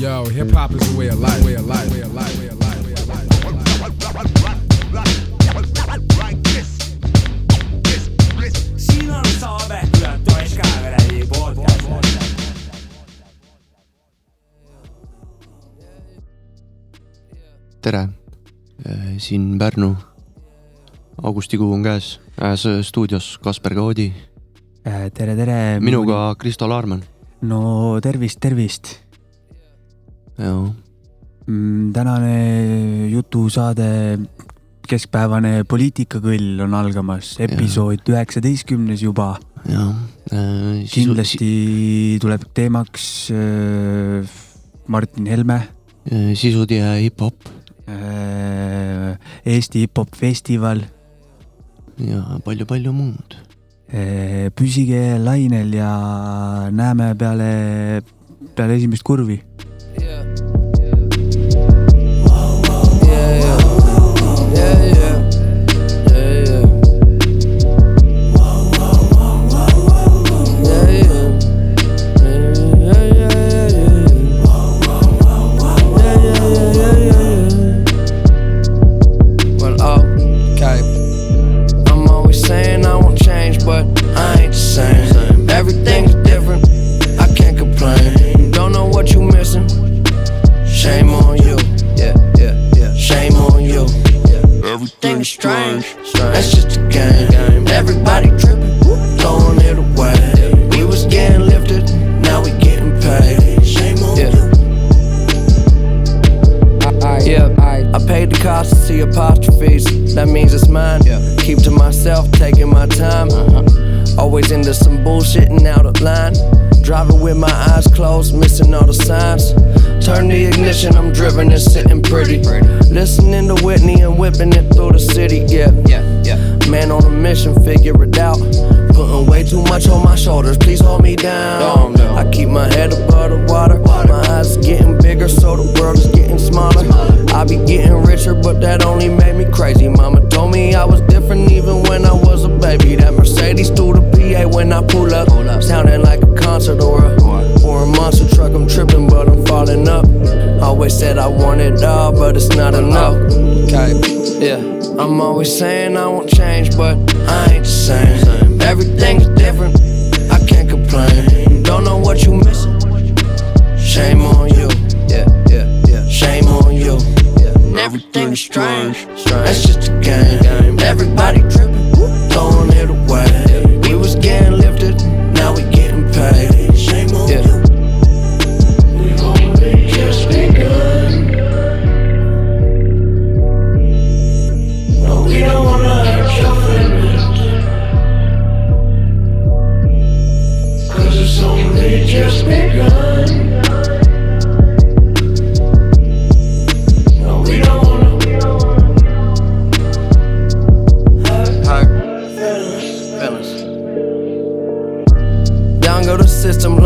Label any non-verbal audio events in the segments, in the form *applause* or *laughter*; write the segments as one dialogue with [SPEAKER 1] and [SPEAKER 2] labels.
[SPEAKER 1] Yo, hip hop is a way of life, way of life, way of life, way of life, way of life.
[SPEAKER 2] siin on Saabe, toeks käeveredi podcast.
[SPEAKER 3] tere, siin Pärnu. augustikuu on käes, stuudios Kasper Koodi,
[SPEAKER 4] Äh, tere, tere.
[SPEAKER 3] minuga Kristo Laarman.
[SPEAKER 4] no tervist, tervist.
[SPEAKER 3] jah,
[SPEAKER 4] tänane jutusaade Keskpäevane poliitikakõll on algamas, episood üheksateistkümnes juba.
[SPEAKER 3] jah.
[SPEAKER 4] kindlasti tuleb teemaks äh, Martin Helme,
[SPEAKER 3] sisutihe hip-hop
[SPEAKER 4] äh, Eesti hip-hop festival,
[SPEAKER 3] ja palju-palju muud.
[SPEAKER 4] püsige lainel ja näeme peale, peale esimest kurvi.
[SPEAKER 5] Well, strange. That's just a game. Everybody tripping, throwing it away. We was getting lifted, now we getting paid. Shame on you. Yeah, I, I paid the cost to see apostrophes. That means it's mine. Yeah. Keep to myself, taking my time. Uh-huh. Always into some bullshit and out of line. Driving with my eyes closed, missing all the signs. Turn the ignition, I'm driven and sitting pretty. Listening to Whitney and whipping it through the city. Yeah, yeah, yeah. Man on a mission, figure it out. Putting way too much on my shoulders, please hold me down. I keep my head above the water. My eyes getting bigger, so the world is getting smaller. I be getting richer, but that only made me crazy. Mama told me I was different even when I was a baby. That Mercedes through the PA when I pull up. Sounding like a concert or a, or a monster truck. I'm tripping, but I'm falling up. Always said I want it all, but it's not enough. Okay, yeah. I'm always saying I won't change, but I ain't the same. Everything's different. I can't complain. Don't know what you missing. Shame on you. Yeah, yeah, yeah. Shame on you. Yeah. Everything's strange. That's just a game. Everybody tripping, throwing it away. We was getting lifted, now we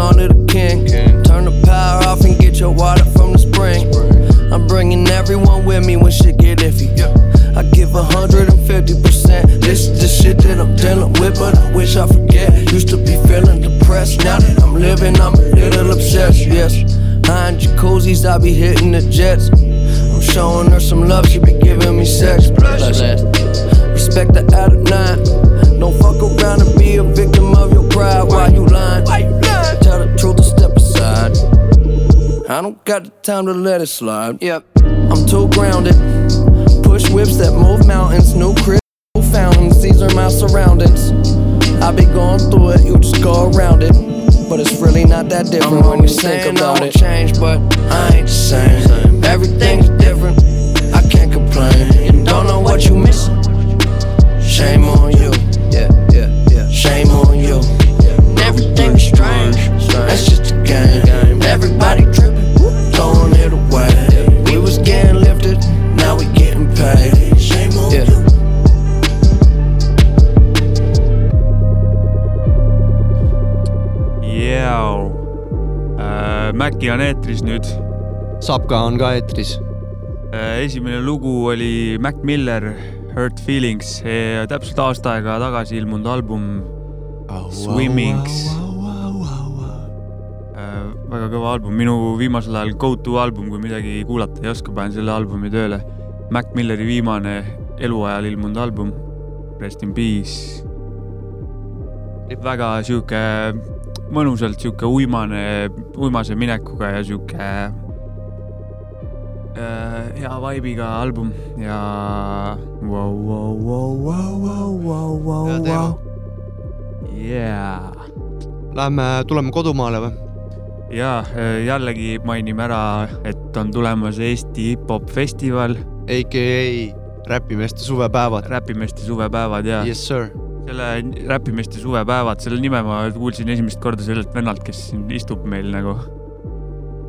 [SPEAKER 5] system, to the king. Turn the power off and get your water from the spring. I'm bringing everyone with me when shit get iffy. I give 150%. This is the shit that I'm dealing with, but I wish I forget. Used to be feeling depressed. Now that I'm living, I'm a little obsessed. Yes, behind jacuzzis, I be hitting the jets. I'm showing her some love, she be giving me sex. Respect the out of nine. Don't fuck around and be a victim of your pride. Why you lying? Tell the truth or step aside. I don't got the time to let it slide. Yep, I'm too grounded. Push whips that move mountains. New crib, new fountains. These are my surroundings. I be going through it, you just go around it. But it's really not that different I'm when you think about it. change, but I ain't the same. Everything's different. I can't complain. You don't know what you missing. Shame on
[SPEAKER 4] Maci on eetris nüüd.
[SPEAKER 3] Sapka on ka eetris.
[SPEAKER 4] esimene lugu oli Mac Miller, Hurt Feelings, täpselt aasta aega tagasi ilmunud album Swimmings. väga kõva album, minu viimasel ajal go to album, kui midagi kuulata ei oska, panen selle albumi tööle. Mac Milleri viimane eluajal ilmunud album, Rest in Peace. väga sihuke mõnusalt sihuke uimane, uimase minekuga ja sihuke äh, hea vibe'iga album ja vau, vau, vau, vau, vau, vau, vau, vau. Yeah
[SPEAKER 3] Lähme, tuleme kodumaale või?
[SPEAKER 4] ja äh, jällegi mainime ära, et on tulemas Eesti hip-hop festival,
[SPEAKER 3] AKA Räpimeeste suvepäevad.
[SPEAKER 4] Räpimeeste suvepäevad ja. Yes
[SPEAKER 3] sir.
[SPEAKER 4] Selle Räpimeeste suvepäevad, selle nime ma kuulsin esimest korda sellelt vennalt, kes siin istub meil nagu.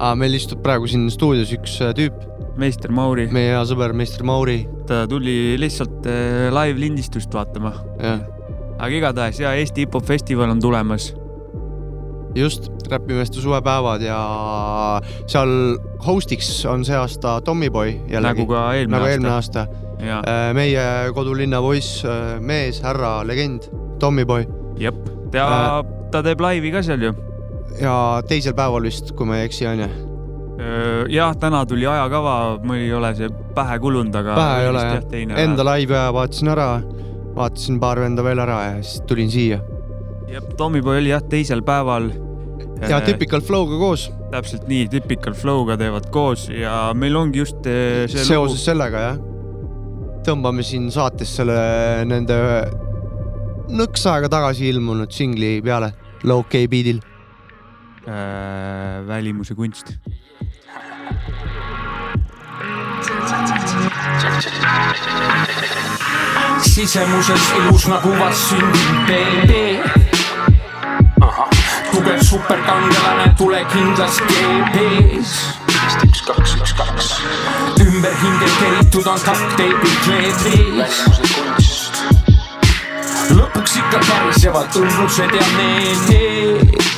[SPEAKER 3] Ah, meil istub praegu siin stuudios üks äh, tüüp,
[SPEAKER 4] meister Mauri,
[SPEAKER 3] meie hea sõber meister Mauri.
[SPEAKER 4] ta tuli lihtsalt äh, live lindistust vaatama, aga igatahes ja Eesti hip-hop festival on tulemas.
[SPEAKER 3] just, Räpimeeste suvepäevad ja seal host'iks on see aasta Tommyboy jällegi
[SPEAKER 4] nagu. ka eelmine
[SPEAKER 3] nagu eelmine
[SPEAKER 4] aasta.
[SPEAKER 3] aasta.
[SPEAKER 4] ja,
[SPEAKER 3] meie kodulinna poiss, mees, härra, legend, Tommyboy
[SPEAKER 4] jep, ta
[SPEAKER 3] Äh.,
[SPEAKER 4] ta teeb laivi ka seal ju.
[SPEAKER 3] ja teisel päeval vist, kui ma ei eksi, onju.
[SPEAKER 4] jah, täna tuli ajakava, mul ei ole see pähe kulunud, aga.
[SPEAKER 3] pähe ei ole jah, enda laivi vaatasin ära, vaatasin paar venda veel ära ja siis tulin siia.
[SPEAKER 4] jah, Tommyboy oli jah, teisel päeval.
[SPEAKER 3] ja Typical Flow'ga koos,
[SPEAKER 4] täpselt nii, Typical Flow'ga teevad koos ja meil ongi just eh, see
[SPEAKER 3] seoses sellega jah, tõmbame siin saates selle nende nõks aega tagasi ilmunud singli peale, Low K beat'il.
[SPEAKER 4] lugu äh, välimuse kunst.
[SPEAKER 6] sisemuses ilus nagu vast sündinud beebi. Tugev superkangelane, tule kindlas GP-s. üks, kaks, üks, kaks. ümber hinge keritud on duct-tape'i kleebis. lõpuks ikka kärisevad õmblused ja need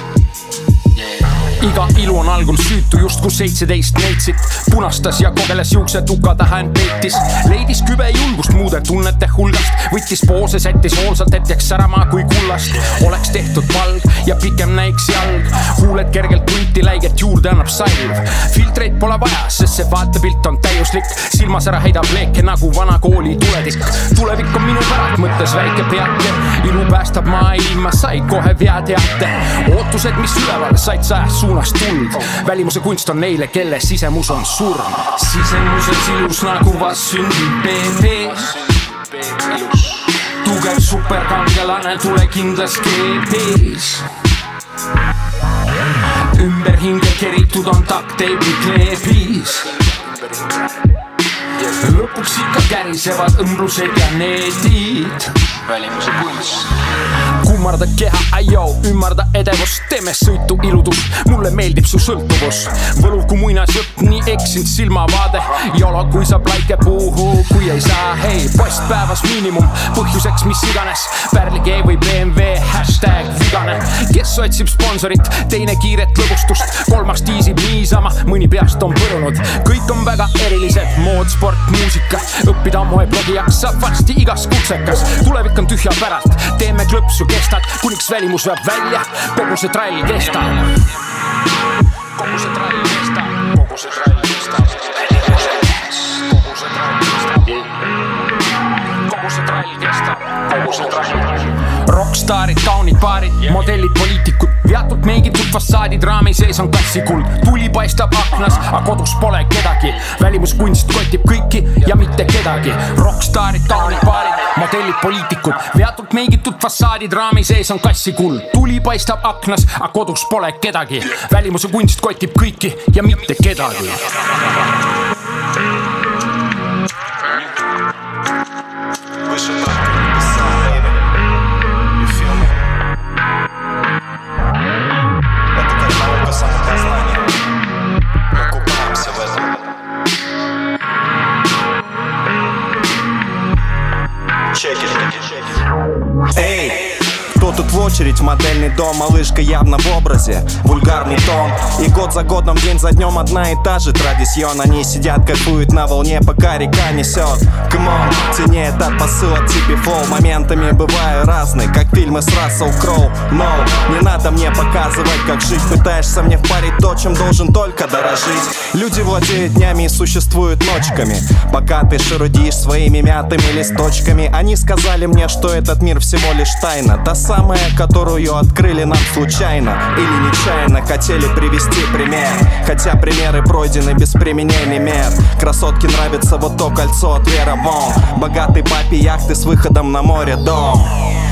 [SPEAKER 6] iga ilu on algul süütu justkui seitseteist neitsit punastas ja kogeles juuksetuka taha end peitis. Leidis kübe julgust muude tunnete hulgast. Võttis poose sättis hoolsalt et jääks särama kui kullast. Oleks tehtud palg ja pikem näiks jalg. Huuled kergelt punti läiget juurde annab salv. Filtreid pole vaja sest see vaatepilt on täiuslik. Silmasära heidab leeke nagu vana kooli tuletik. Tulevik on minu päralt mõttes väike peake ilu päästab maailma sai kohe vea teate. Ootused mis üleval said sajast suunast tuld välimuse kunst on neile kelle sisemus on surm. Sisemuses ilus nagu vast sündinud beebis tugev superkangelane tule kindlas GP-s ümber hinge keritud on duct-tape'i kleebis lõpuks ikka kärisevad õmblused ja needid. Välimuse kunst kummarda keha, aioo, ümarda edevust, teeme sõitu iludus, mulle meeldib su sõltuvus. võluv kui muinasjutt, nii eksinud silmavaade, jolo kui saab laike puhu, kui ei saa, hei, post päevas miinimum, põhjuseks mis iganes, Pärli G või BMW, hashtag vigane, kes otsib sponsorit, teine kiiret lõbustust, kolmas tiisib niisama, mõni peast on põrunud, kõik on väga erilised, mood, sport, muusika, õppida moeblogijaks saab varsti igas kutsekas, tulevik on tühja päralt, teeme klõpsu, kestad, kuniks välimus veab välja, kogu see trall kestab. kogu see trall kestab, kogu see trall kestab. kogu see trall kestab. kogu see trall kestab rokkstaarid, kaunid paarid yeah., modellid, poliitikud, veatud meigitud fassaadid, raami sees on kassikuld, tuli paistab aknas, aga kodus pole kedagi. välimuskunst kotib kõiki ja mitte kedagi. rokkstaarid, kaunid paarid, modellid, poliitikud, veatud meigitud fassaadid, raami sees on kassikuld, tuli paistab aknas, aga kodus pole kedagi. välimuse kunst kotib kõiki ja mitte kedagi.
[SPEAKER 7] Push it back. Check it. Эй, тут очередь в модельный дом Малышка явно в образе, вульгарный тон. И год за годом, день за днем одна и та же традицион. Они сидят, кайфуют на волне, пока река несет. Камон, тяни этот посыл от тебе фол Моментами бываю разный, как фильмы с Рассел Кроу. Но не надо мне показывать, как жить. Пытаешься мне впарить то, чем должен только дорожить. Люди владеют днями и существуют ночками. Пока ты шарудишь своими мятыми листочками Они сказали мне, что этот мир всего лишь тайна. Та самая, которую открыли нам случайно Или нечаянно хотели привести пример. Хотя примеры пройдены без применения мер. Красотке нравится вот то кольцо от Вера Вон. Богатый папе яхты с выходом на море дом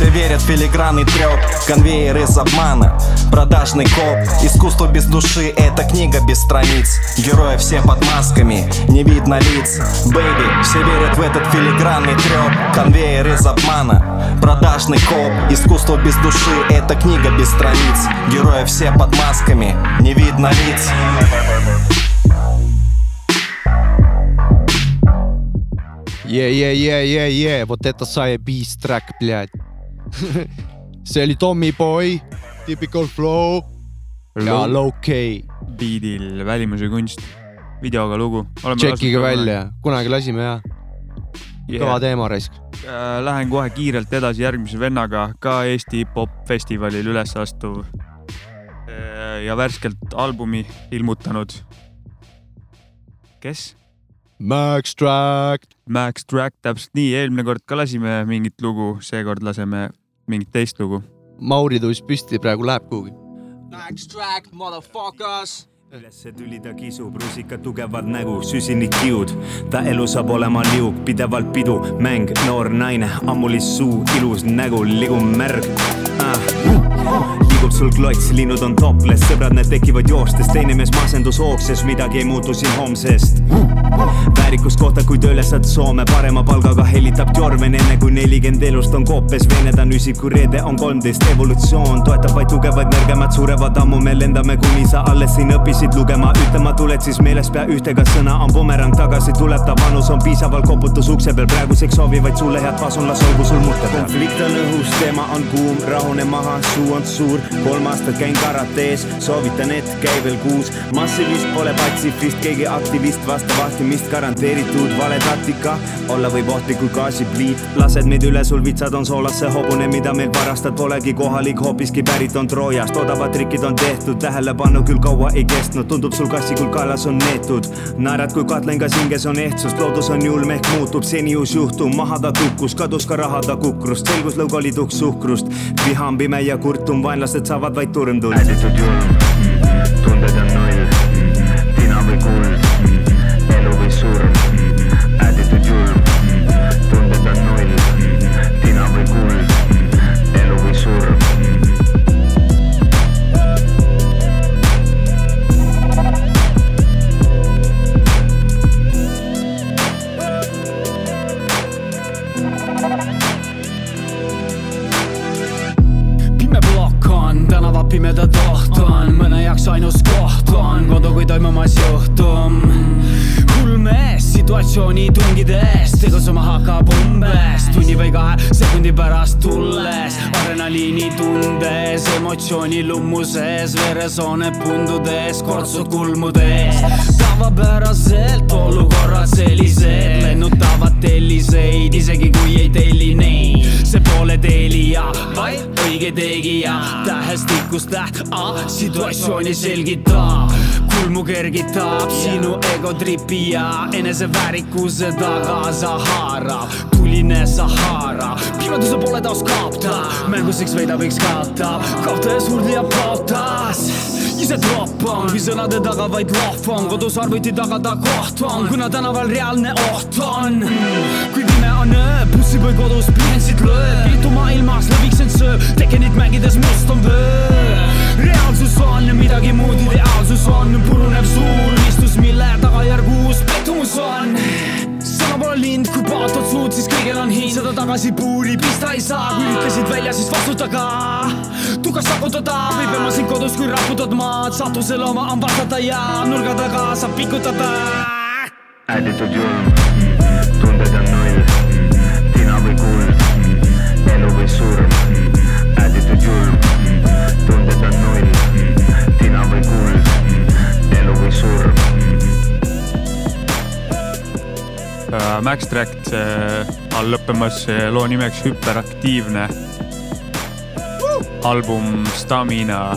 [SPEAKER 7] все верят в филигранный треп, конвейер из обмана. Продажный коп, искусство без души Это книга без страниц. Герои все под масками, не видно лиц. Бэйби, все верят в этот филигранный треп Конвейер из обмана. Продажный коп, искусство без души Это книга без страниц. Герои все под масками, не видно лиц.
[SPEAKER 3] Е-е-е-е-е, вот это заебись трек, блядь. See oli Tommy Boy, Typical Flow ja Low-K.
[SPEAKER 4] biidil välimuse kunst, videoga lugu.
[SPEAKER 3] tšekkige. välja, kunagi lasime ja, kõva teema raisk.
[SPEAKER 4] Äh, Lähen kohe kiirelt edasi järgmise vennaga, ka Eesti hip-hop festivalil üles astuv äh, ja värskelt albumi ilmutanud. kes?
[SPEAKER 3] Max Track.
[SPEAKER 4] Max Track, täpselt nii, eelmine kord ka lasime mingit lugu, seekord laseme mingit teist lugu.
[SPEAKER 3] Mauri tõusis püsti, praegu läheb kuhugi.
[SPEAKER 8] ülesse tuli ta kisub, rusikad tugevad nägu, süsinikkiud, ta elu saab olema liug, pidevalt pidu, mäng, noor naine, ammulis suu, ilus nägu, ligum märg ah.. Liigub sul klots, linnud on topless, sõbrad, need tekivad joostes, teine mees masendus hoogses, midagi ei muutu siin homsest. väärikust kohta, kui tööle saad Soome. Parema palgaga hellitab Jorven, enne kui nelikümmend elust on koopes, veened on üsib, kui reede on kolmteist, evolutsioon toetab vaid tugevaid, nõrgemad surevad ammu, me lendame, kuni sa alles siin õppisid lugema, ütlema tuled, siis meeles pea ühtega sõna on bumerang, tagasi tuleb ta vanus on piisavalt koputus ukse peal, praeguseks soovivad sulle head pasun, las olgu sul murte peal. konflikt on õhus, teema on kuum, rahune maha, suu on suur, kolm aastat käin karates, soovitan, et käi veel kuus, massilist pole patsifist, keegi aktivist, vastu vastimist garanteeritud, vale taktika, olla võib ohtlik kui gaasipliit, lased meid üle, sul vitsad on soolasse hobune, mida meilt varastad, polegi. Kohalik, hoopiski pärit on Troojast, odavad trikid on tehtud, tähelepanu küll kaua ei kestnud, tundub sul kassikul kaelas on neetud, naerad kui katlengas hinges on ehtsust, loodus on julm ehk muutub, seni uus juhtum, maha ta kukkus, kadus ka raha ta kukrust, selgus lõug oli tukk suhkrust, viha on pime ja kurtum, vaenlased äditud julm, tunded on null,
[SPEAKER 9] adrenaliini tundes, emotsiooni lummuses, veresoone pundudes, kortsud kulmudes. tavapäraselt olukorrad sellised, lennutavad telliseid, isegi kui ei telli neid. see pole tellija, vaid õige tegija, tähestikust täht A, situatsiooni selgitab, kulmu kergitab sinu ego tripi ja eneseväärikuse taga sa haarab, tuline Sahara, pimeduse poole taas kaotab, mänguseks veidab üks kaotab, kaotaja surdi ja kaotas ise tropp on, kui sõnade taga vaid lohv on, kodus arvuti taga ta koht on, kuna tänaval reaalne oht on. kui pime on öö, bussipõi kodus pliiatsit lööb, piitu maailmas lõviks tagasi puuri pista ei saa, kui ütlesid välja, siis vastuta ka. tugas tagutada võib ema sind kodus, kui raputad maad, sattusel oma hambad saada ja nurga taga saab pikutada.
[SPEAKER 8] ääritud julm, mm, mm, tunded on null, mm, tina või kuld, elu või surm,
[SPEAKER 10] ääritud julm, tunded on null, tina või kuld, elu või surm.
[SPEAKER 4] Äh, Max Tract on lõppemas eh, loo nimeks Hüperaktiivne album Stamina,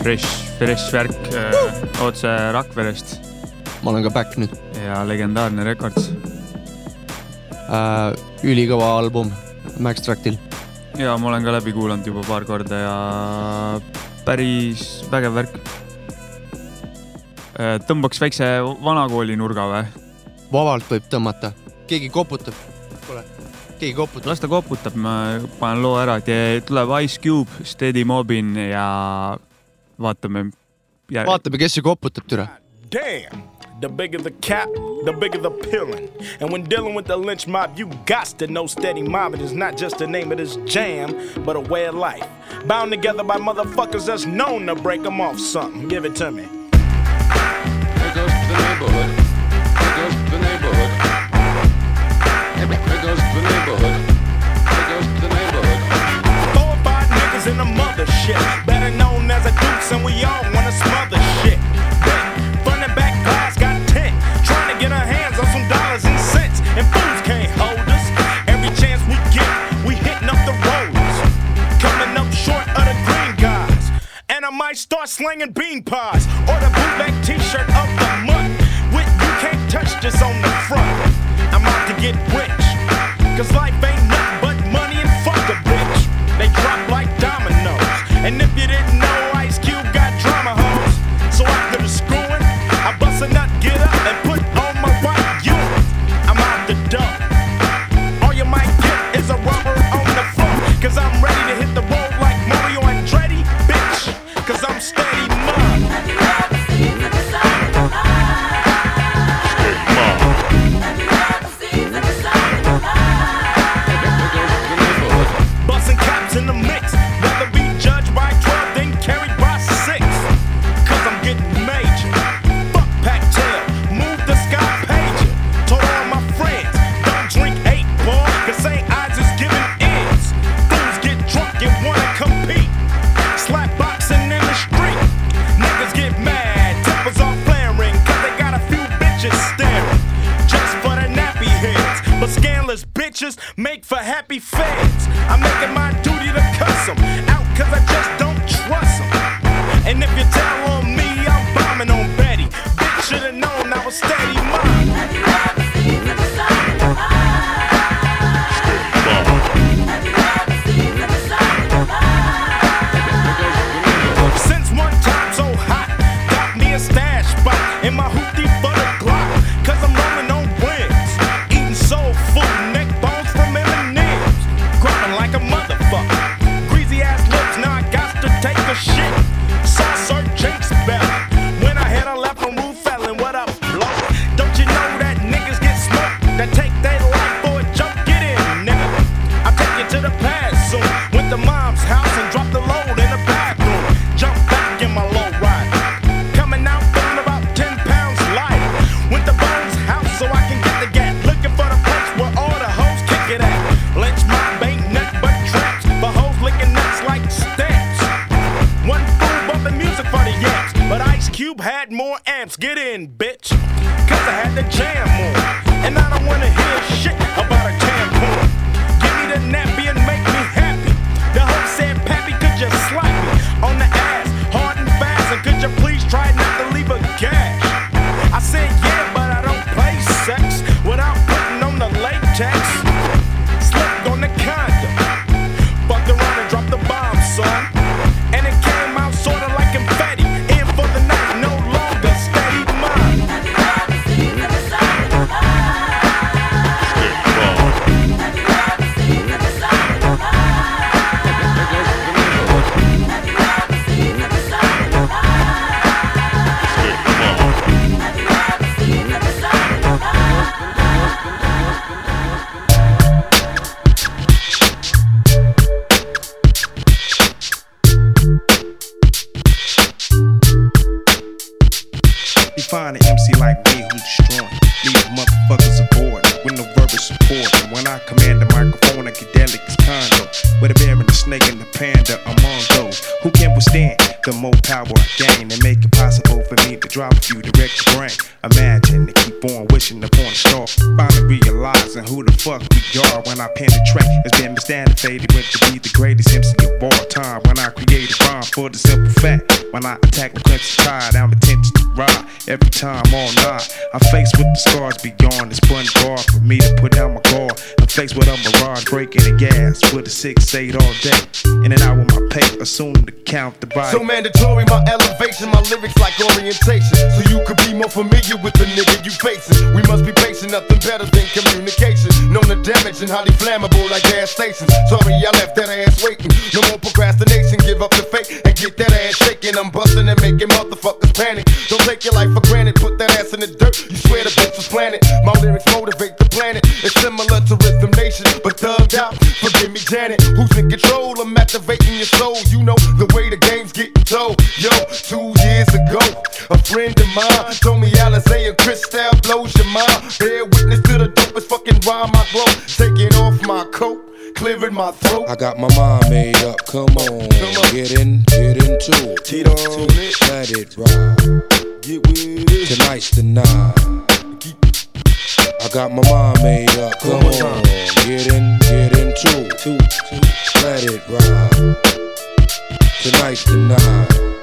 [SPEAKER 4] fresh, fresh värk öö, otse Rakverest.
[SPEAKER 3] ma olen ka back nüüd.
[SPEAKER 4] ja legendaarne rekords
[SPEAKER 3] äh,. ülikõva album Max Tractil.
[SPEAKER 4] ja ma olen ka läbi kuulanud juba paar korda ja päris vägev värk. Äh, tõmbaks väikse vanakooli nurga või?
[SPEAKER 3] vabalt võib tõmmata, keegi koputab keegi koputab.
[SPEAKER 4] las ta koputab, ma panen loo ära, eh, tuleb Ice Cube, Steady Mobbin' ja vaatame jär....
[SPEAKER 3] vaatame, kes see koputab türa.
[SPEAKER 11] Damn! The bigger the cap, the bigger the pillin'. And when dealing with the lynch mob, you got to know steady mobbing is not just the name of this jam, but a way of life. Bound together by motherfuckers that's known to break them off something. Give it to me.
[SPEAKER 12] There goes the neighborhood. neighborhood. There goes to the neighborhood.
[SPEAKER 11] Four or five niggas in the mother shit, Better known as a dukes, and we all wanna smother shit. Front and back guys got tent. Trying to get our hands on some dollars and cents. And fools can't hold us. Every chance we get, we hitting up the roads. Coming up short of the green guys. And I might start slinging bean pies. Or the bootleg t shirt of the month. With you can't touch this on the front. I'm out to get rich. Cause life ain't Get in, bitch.
[SPEAKER 13] All day. In and out with my paper, soon to count the body.
[SPEAKER 14] So mandatory, my elevation, my lyrics like orientation. So you could be more familiar with the nigga you facing. We must be patient, nothing better than communication. Known the damage and highly flammable like gas stations. Sorry, I left that ass waiting. No more procrastination, give up the fake and get that ass shaking. I'm busting and making motherfuckers panic. Don't take your life for granted, put that ass in the dirt. You swear the bitch was planted. My lyrics motivate the planet. It's similar to Rhythm Nation, but thugged out. Me, Janet. Who's in control? I'm activating your soul. You know the way the game's getting told. Yo, two years ago, a friend of mine told me Alizé and Cristal blows your mind. Bear witness to the dopest fucking rhyme I grow. Taking off my coat clearing my throat.
[SPEAKER 15] I got my mind made up. Come on, Come on. get in, get into it.
[SPEAKER 14] Tito,
[SPEAKER 15] let it ride.
[SPEAKER 14] Get with it.
[SPEAKER 15] Tonight's the night. I got my mind made up. Come on, get in, get into it. Let it ride. Tonight's the night.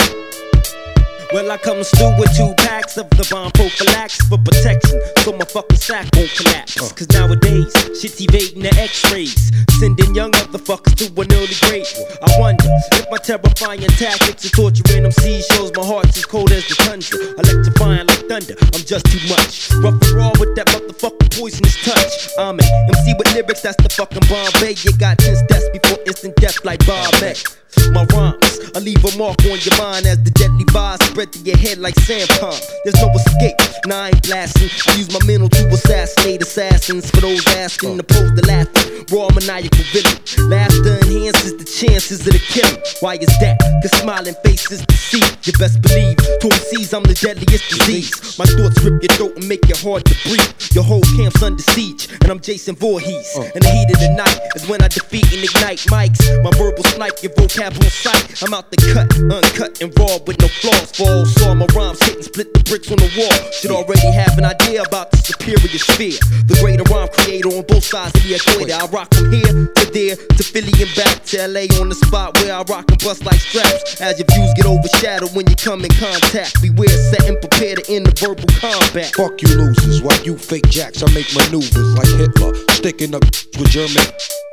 [SPEAKER 16] Well, I come through with two packs of the bomb prophylaxis for protection, so my fucking sack won't collapse. Uh. Cause nowadays, shit's evading the x-rays, sending young motherfuckers to an early grave. I wonder if my terrifying tactics of torturing them sea shows my heart's as cold as the tundra. Electrifying like thunder, I'm just too much. Rough and raw with that motherfucking poisonous touch. I'm an MC with lyrics, that's the fucking Bombay. You got 10 steps before instant death like Bob X. My rhymes, I leave a mark on your mind as the deadly vibes spread to your head like sandpalm. There's no escape, nah, I ain't blasting. I use my mental to assassinate assassins. For those asking, to laughing, raw maniacal villain. Laughter enhances the chances of the killing. Why is that? Cause smiling faces deceive. You best believe, to MCs, I'm the deadliest disease. My thoughts rip your throat and make it hard to breathe. Your whole camp's under siege, and I'm Jason Voorhees. Uh. In the heat of the night is when I defeat and ignite mics. My verbal snipe, your vocab on sight. I'm out the cut, uncut and raw with no flaws. For all saw my rhymes hit and split the bricks on the wall. Should already have an idea about the superior sphere. The greater rhyme creator on both sides of the equator. I rock from here to there to Philly and back to LA on the spot where I rock and bust like straps. As your views get overshadowed when you come in contact. Beware, set and prepare to end the verbal combat.
[SPEAKER 15] Fuck you losers, while you fake jacks, I make maneuvers like Hitler. Sticking up with German.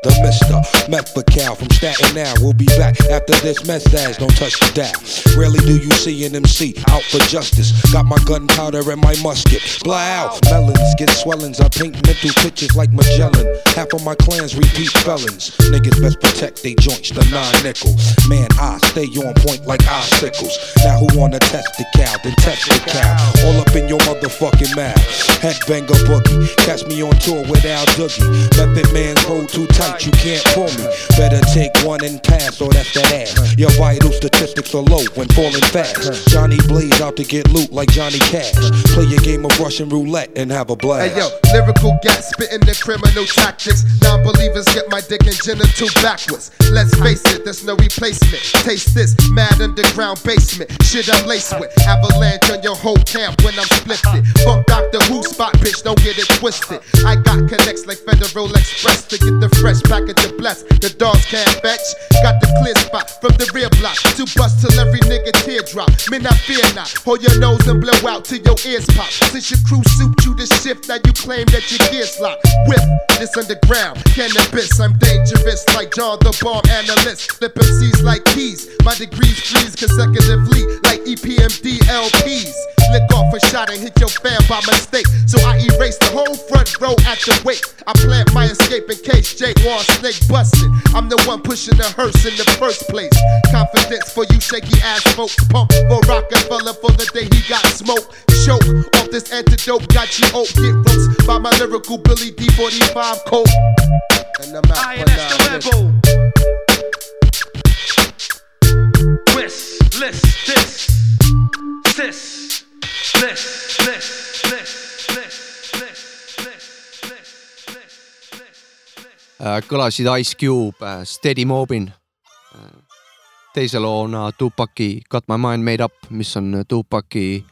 [SPEAKER 15] The Mister Methacal from Staten Now. We'll be back after this message. Don't touch the dial. Rarely do you see an MC out for justice. Got my gunpowder and my musket. Blah out. Melons get swellings. I paint mental pictures like Magellan. Half of my clans repeat felons. Niggas best protect they joints, the nine nickel. Man, I stay on point like icicles. Now who wanna test the cow? Then test the cow. All up in your motherfucking mouth. Headbanger boogie. Catch me on tour with Al Doogie. Method man's hold too tight you can't pull me. Better take one and pass, or that's that ass. Your vital statistics are low when falling fast. Johnny Blaze out to get loot like Johnny Cash. Play a game of Russian roulette and have a blast.
[SPEAKER 17] Hey yo, lyrical gas spitting the criminal tactics. Non believers get my dick and genital backwards. Let's face it, there's no replacement. Taste this mad underground basement. Shit I'm laced with. Avalanche on your whole camp when I'm splifted. Fuck Doctor Who spot, bitch, don't get it twisted. I got connects like Federal Express to get the fresh package of bless. The dogs can't fetch. Got the clear spot from the rear block to bust till every nigga teardrop. Men, I fear not. Hold your nose and blow out till your ears pop. Since your crew suit you the shift, that you claim that your gears locked. With this underground cannabis, I'm dangerous like John the Bomb analyst. Flip MCs like keys. My degrees freeze consecutively like EPMD LPs. Lick off a shot and hit your fan by mistake. So I erase the whole front row at the wake. I plant my escape in case Jake wants snake busted. I'm the one pushing the hearse in the first place. Confidence for you shaky ass folks. Pump for Rockefeller for the day he got smoked. Choke off this antidote. Got you oak. Get roast by my lyrical Billy D45 coat. And I'm out for now.
[SPEAKER 18] Twist, list, this, this, this, this, this, this.
[SPEAKER 3] Äh, kõlasid Ice Cube, Steady Mobin. teise loona Tupaki Got my mind made up, mis on Tupaki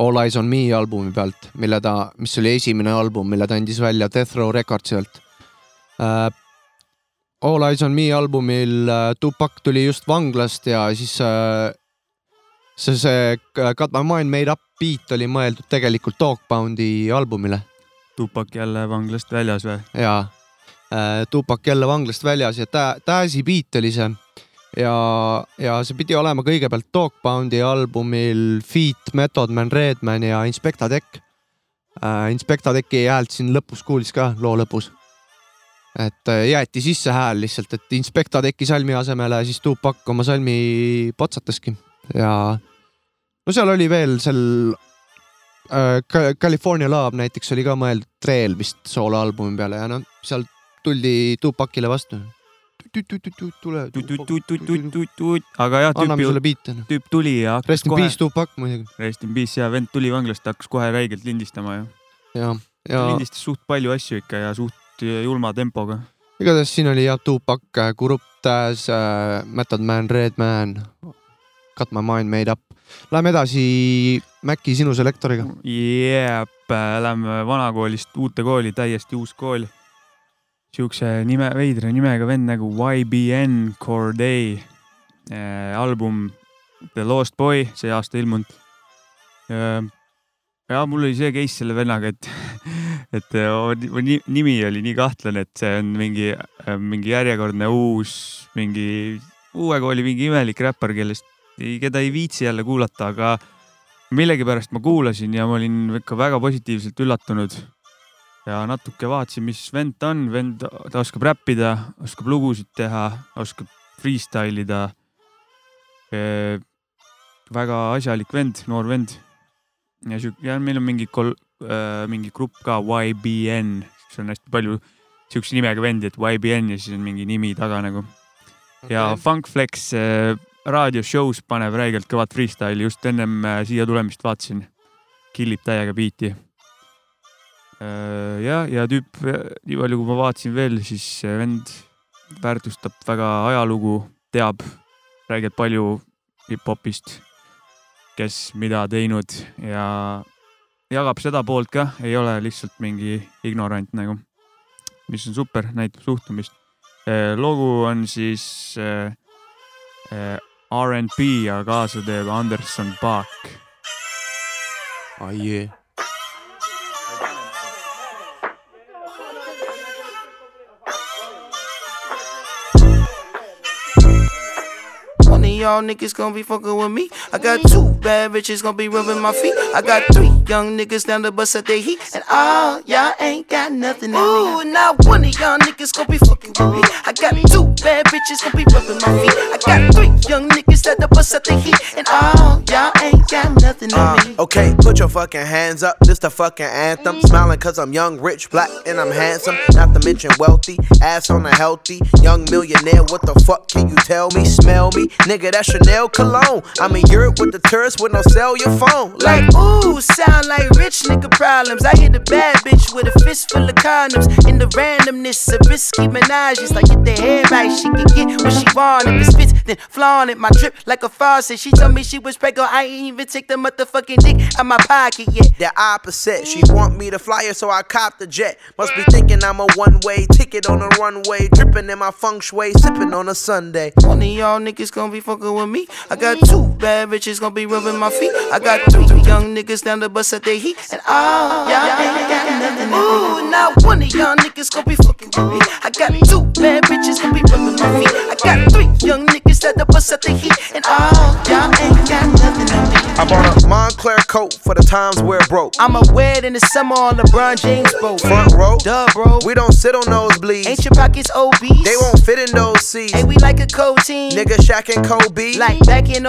[SPEAKER 3] All eyes on me albumi pealt, mille ta, mis oli esimene album, mille ta andis välja Death Row Recordsi alt äh,. All eyes on me albumil äh, Tupak tuli just vanglast ja siis äh, see, see Got my mind made up beat oli mõeldud tegelikult Dogpoundi albumile
[SPEAKER 4] Tupak jälle vanglast väljas või?
[SPEAKER 3] ja äh, Tupak jälle vanglast väljas ja Täsi beat oli see ja, ja see pidi olema kõigepealt Dogpoundi albumil Feat, Method Man, Redman ja Inspecta Deck äh,. Inspecta Decki häält siin lõpus kuulis ka loo lõpus. et äh, jäeti sisse hääl lihtsalt, et Inspecta Decki salmi asemele siis Tupak oma salmi potsataski ja no seal oli veel seal äh, Ca- California Love näiteks oli ka mõeldud Treel vist sooloalbumi peale ja noh, seal tuldi Tupakile vastu. tule.
[SPEAKER 4] aga jah,
[SPEAKER 3] anname sulle
[SPEAKER 4] tüüp, tuli ja hakkas
[SPEAKER 3] Rest in
[SPEAKER 4] kohe
[SPEAKER 3] peace, Tupak muidugi.
[SPEAKER 4] Rest in peace ja vend tuli vanglast, hakkas kohe räigelt lindistama ju.
[SPEAKER 3] ja, ja
[SPEAKER 4] lindistas suht palju asju ikka ja suht julma tempoga.
[SPEAKER 3] igatahes siin oli jah Tupak, Kurupt, Taz, Method Man, Redman, Got my mind made up. Läheme edasi Maci sinu selektoriga.
[SPEAKER 4] Jep, lähme vanakoolist uute kooli, täiesti uus kool. Siukse nime, veidra nimega vend nagu YBN Corday äh,. album The Lost Boy, see aasta ilmunud äh,. ja mul oli see case selle vennaga, et, *laughs* et ni- nimi oli nii kahtlane, et see on mingi, mingi järjekordne uus, mingi uue kooli mingi imelik räppar, kellest, keda ei viitsi jälle kuulata, aga millegipärast ma kuulasin ja ma olin ikka väga positiivselt üllatunud. Ja natuke vaatasin, mis vend ta on, vend, ta oskab räppida, oskab lugusid teha, oskab freestyle ida. väga asjalik vend, noor vend. ja sihuke, ja meil on mingi kol-, mingi grupp ka YBN, see on hästi palju sihukese nimega vendi, et YBN ja siis on mingi nimi taga nagu. ja Funk Flex äh, raadioshow's paneb räigelt kõvat freestyle'i, just ennem siia tulemist vaatasin. killib täiega biiti. ja, ja tüüp, nii palju kui ma vaatasin veel, siis vend väärtustab väga ajalugu, teab räigelt palju hip-hopist, kes mida teinud ja jagab seda poolt ka, ei ole lihtsalt mingi ignorant nagu, mis on super, näitab suhtumist. lugu on siis äh, äh, RNB ja kaasa teeb Anderson Paak.
[SPEAKER 3] ai jee.
[SPEAKER 19] One y'all niggas gonna be fucking with me. I got two bad bitches gonna be rubbing my feet. I got three young niggas down the bus at their heat. And all y'all ain't got nothing on me. Ooh, now one of y'all niggas gonna be fucking with me. I got two bad bitches gonna be rubbing my feet. I got three young niggas at the bus at the heat. And all y'all ain't got nothing on me.
[SPEAKER 20] Uh, okay, put your fucking hands up. This the fucking anthem. Smiling cause I'm young, rich, black, and I'm handsome. Not to mention wealthy, ass on a healthy. Young millionaire, what the fuck can you tell me? Smell me? Nigga, that's Chanel cologne. I'm in Europe with the tourists with no cell your phone.
[SPEAKER 19] Like, ooh, sound like rich nigga problems. I hit a bad bitch with a fist full of condoms. In the randomness of risky menages, like get the head right, she can get what she want. If it spits, then flaunt it. My drip like a faucet. She told me she was pregnant, I ain't even take the motherfucking dick out my pocket yet.
[SPEAKER 20] The opposite, she want me to fly her, so I cop the jet. Must be thinking I'm a one way ticket on a runway. Dripping in my feng shui, sipping on a Sunday.
[SPEAKER 19] One of y'all niggas gonna be fucking with me. I got two bad bitches gonna be rubbing my feet. I got three young niggas down the bus at their heat. And all y'all ain't got nothing. Ooh, now one of y'all niggas gonna be fucking with me. I got two bad bitches gonna be rubbing my feet. I got three young niggas at the bus at their heat. And all y'all ain't got nothing on me.
[SPEAKER 20] I bought a Moncler coat for the times where it broke.
[SPEAKER 19] I'ma wear it in the summer on LeBron James boat.
[SPEAKER 20] Front row,
[SPEAKER 19] Duh, bro.
[SPEAKER 20] we don't sit on nosebleeds.
[SPEAKER 19] Ain't your pockets obese?
[SPEAKER 20] They won't fit in those seats.
[SPEAKER 19] Hey, we like a cold team.
[SPEAKER 20] Nigga Shaq and Kobe.
[SPEAKER 19] Like back in 03.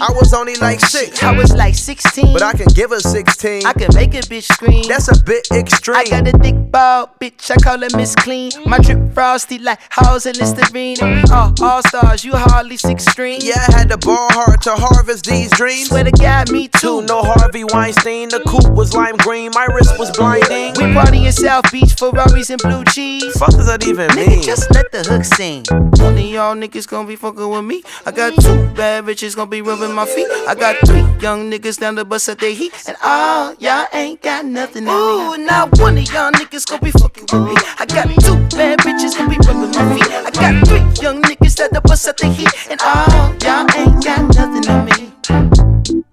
[SPEAKER 20] I was only like six.
[SPEAKER 19] I was like 16.
[SPEAKER 20] But I can give her 16.
[SPEAKER 19] I can make a bitch scream.
[SPEAKER 20] That's a bit extreme.
[SPEAKER 19] I got a thick ball, bitch. I call her Miss Clean. My drip frosty like house and Listerine. And we all all stars. You hardly
[SPEAKER 21] extreme.
[SPEAKER 20] Yeah, I had to ball hard to harvest these dreams.
[SPEAKER 21] Swear to God, me too.
[SPEAKER 20] No Harvey Weinstein, the coupe was lime green, my wrist was blinding.
[SPEAKER 21] We party in South Beach, Ferraris and blue cheese.
[SPEAKER 20] Fuck does that even
[SPEAKER 21] Nigga,
[SPEAKER 20] mean?
[SPEAKER 21] just let the hook sing. One of y'all niggas gonna be fucking with me. I got two bad bitches gonna be rubbing my feet. I got three young niggas down the bus at their heat. And all y'all ain't got nothing on me. Ooh, now one of y'all niggas gonna be fucking with me. I got two bad bitches gonna be rubbing my feet. I got three young niggas at the bus at their heat. And all y'all ain't got nothing on me.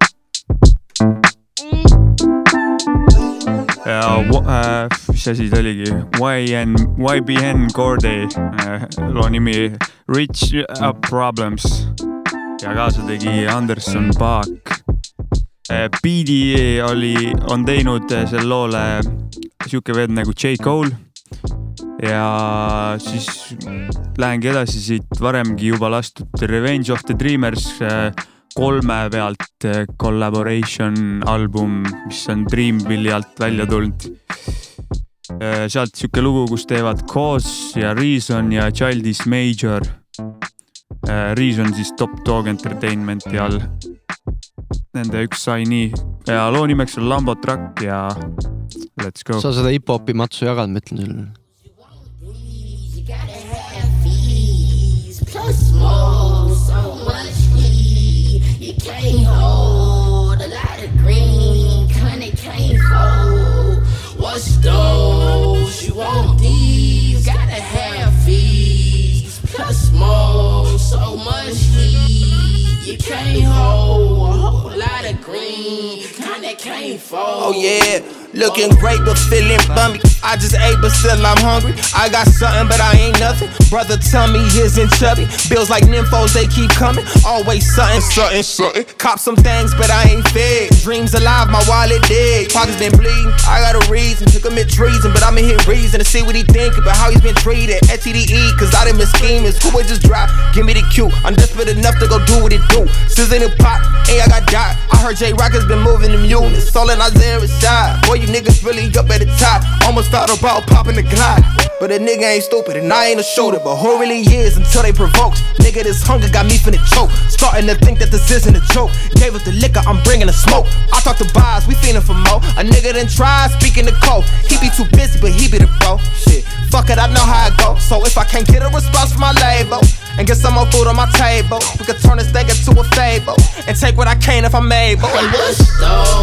[SPEAKER 4] ja wa- äh, mis asi ta oligi, YN, YBN Corday äh,, loo nimi Rich uh, Problems. Ja kaasa tegi Anderson Paak äh,. beat'i oli, on teinud äh, sellele loole sihuke vend nagu J. Cole ja siis lähengi edasi siit varemgi juba lastud Revenge of the Dreamers äh, kolme pealt äh, collaboration album, mis on Dreamville'i alt välja tulnud. sealt sihuke lugu, kus teevad Cause ja Reason ja Childish Major. Reason siis Top Dog Entertainmenti all. Nende üks sai nii ja loo nimeks on Lambo Truck ja let's go.
[SPEAKER 3] sa seda hip-hopi matsu jagad, ma ütlen sulle.
[SPEAKER 22] So much weed. You can't hold a lot of green, kinda can't fold. What's those? You want these? Gotta have. Plus so much heat. You can't hold a whole lot of green, kinda can't.
[SPEAKER 21] Oh yeah, looking great but feeling bummy. I just ate but still I'm hungry. I got something but I ain't nothing. Brother tell me isn't chubby. Bills like nymphos they keep coming. Always something, something, something. Cop some things but I ain't fed. Dreams alive, my wallet dead. Pockets been bleeding. I got a reason to commit treason, but I'ma hit reason to see what he think about how he's been treated. At TDE, cause I done been scheming. Who would just drop? Give me the cue. I'm desperate enough to go do what it do. Sizzling the pot, hey I got dot. I heard Jay Rock has been moving them units. All in Isaiah Rashad. Boy, you niggas really up at the top. Almost thought about popping the Glide. But a nigga ain't stupid and I ain't a shooter. But who really is until they provoked? Nigga, this hunger got me finna choke. Starting to think that this isn't a joke. Gave us the liquor, I'm bringing the smoke. I talk to bars, we feeling for more. A nigga done tried speaking to Cole. He be too busy, but he be the bro. Shit, fuck it, I know how it go. So if I can't get a response from my label and get some more food on my table, we could turn this thing into a fable and take what I can if I'm able.
[SPEAKER 22] And what's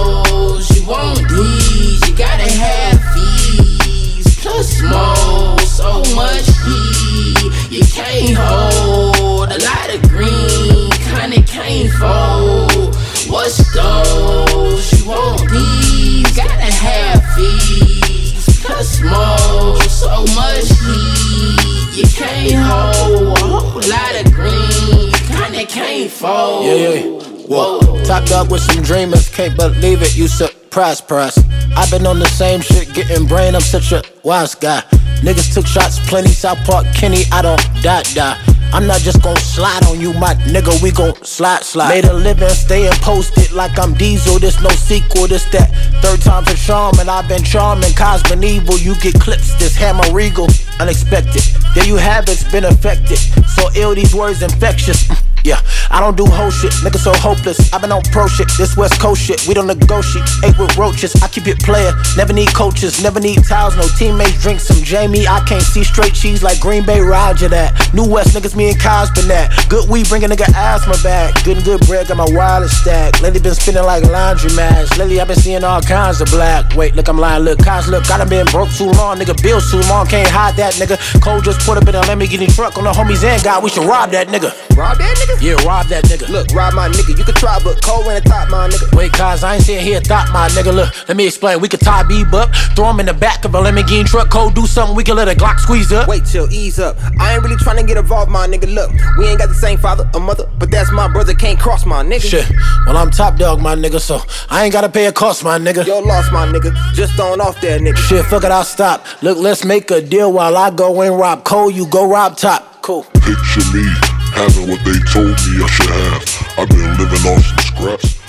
[SPEAKER 22] those? You want these? You gotta have fees. Plus more, so much heat. You can't hold a lot of green, kinda can't fold. What's those? You want these? Gotta have fees. Plus more, so much heat. You can't hold a whole lot of green, kinda can't fold.
[SPEAKER 21] Yeah, yeah. Whoa. Top dog with some dreamers, can't believe it, you surprise, price. I've been on the same shit, getting brain, I'm such a wise guy. Niggas took shots, plenty, South Park, Kenny, I don't die, die. I'm not just gon' slide on you, my nigga, we gon' slide, slide. Made a living, staying posted like I'm Diesel, this no sequel, this that. Third time's a charm, and I've been charming, Cozz been evil, you get clips, this hammer regal, unexpected. There you have it, it's been affected. So ill, these words infectious. Mm, yeah, I don't do whole shit, nigga so hopeless. I've been on pro shit, this West Coast shit. We don't negotiate, ate with roaches. I keep it player, never need coaches, never need towels, no teammates. Drink some Jamie, I can't see straight cheese like Green Bay Roger that. New West niggas, me and Kyle's been that. Good weed, bring a nigga asthma back. Good and good bread, got my wallet stacked. Lately been spinning like laundry mats. Lately I've been seeing all kinds of black. Wait, look, I'm lying, look, Kyle's look, I done been broke too long, nigga. Bills too long, can't hide that nigga. Cole just put up in a Lamborghini truck on the homies and God, we should rob that nigga. Rob that nigga? Yeah, rob that nigga. Look, rob my nigga. You can try, but Cole in the top, my nigga. Wait, cuz I ain't sitting here thought my nigga. Look, let me explain. We could tie Beeb up, throw him in the back of a Lamborghini truck. Cole do something, we can let a Glock squeeze up. Wait till ease up. I ain't really trying to get involved, my nigga. Look, we ain't got the same father or mother, but that's my brother. Can't cross my nigga. Shit. Well, I'm top dog, my nigga, so I ain't gotta pay a cost, my nigga. Yo, lost my nigga. Just throwing off that nigga. Shit, fuck it, I'll stop. Look, let's make a deal while I go and rob Cole. You go rob top. Cool.
[SPEAKER 23] Picture me having what they told me I should have. I've been living off some scraps.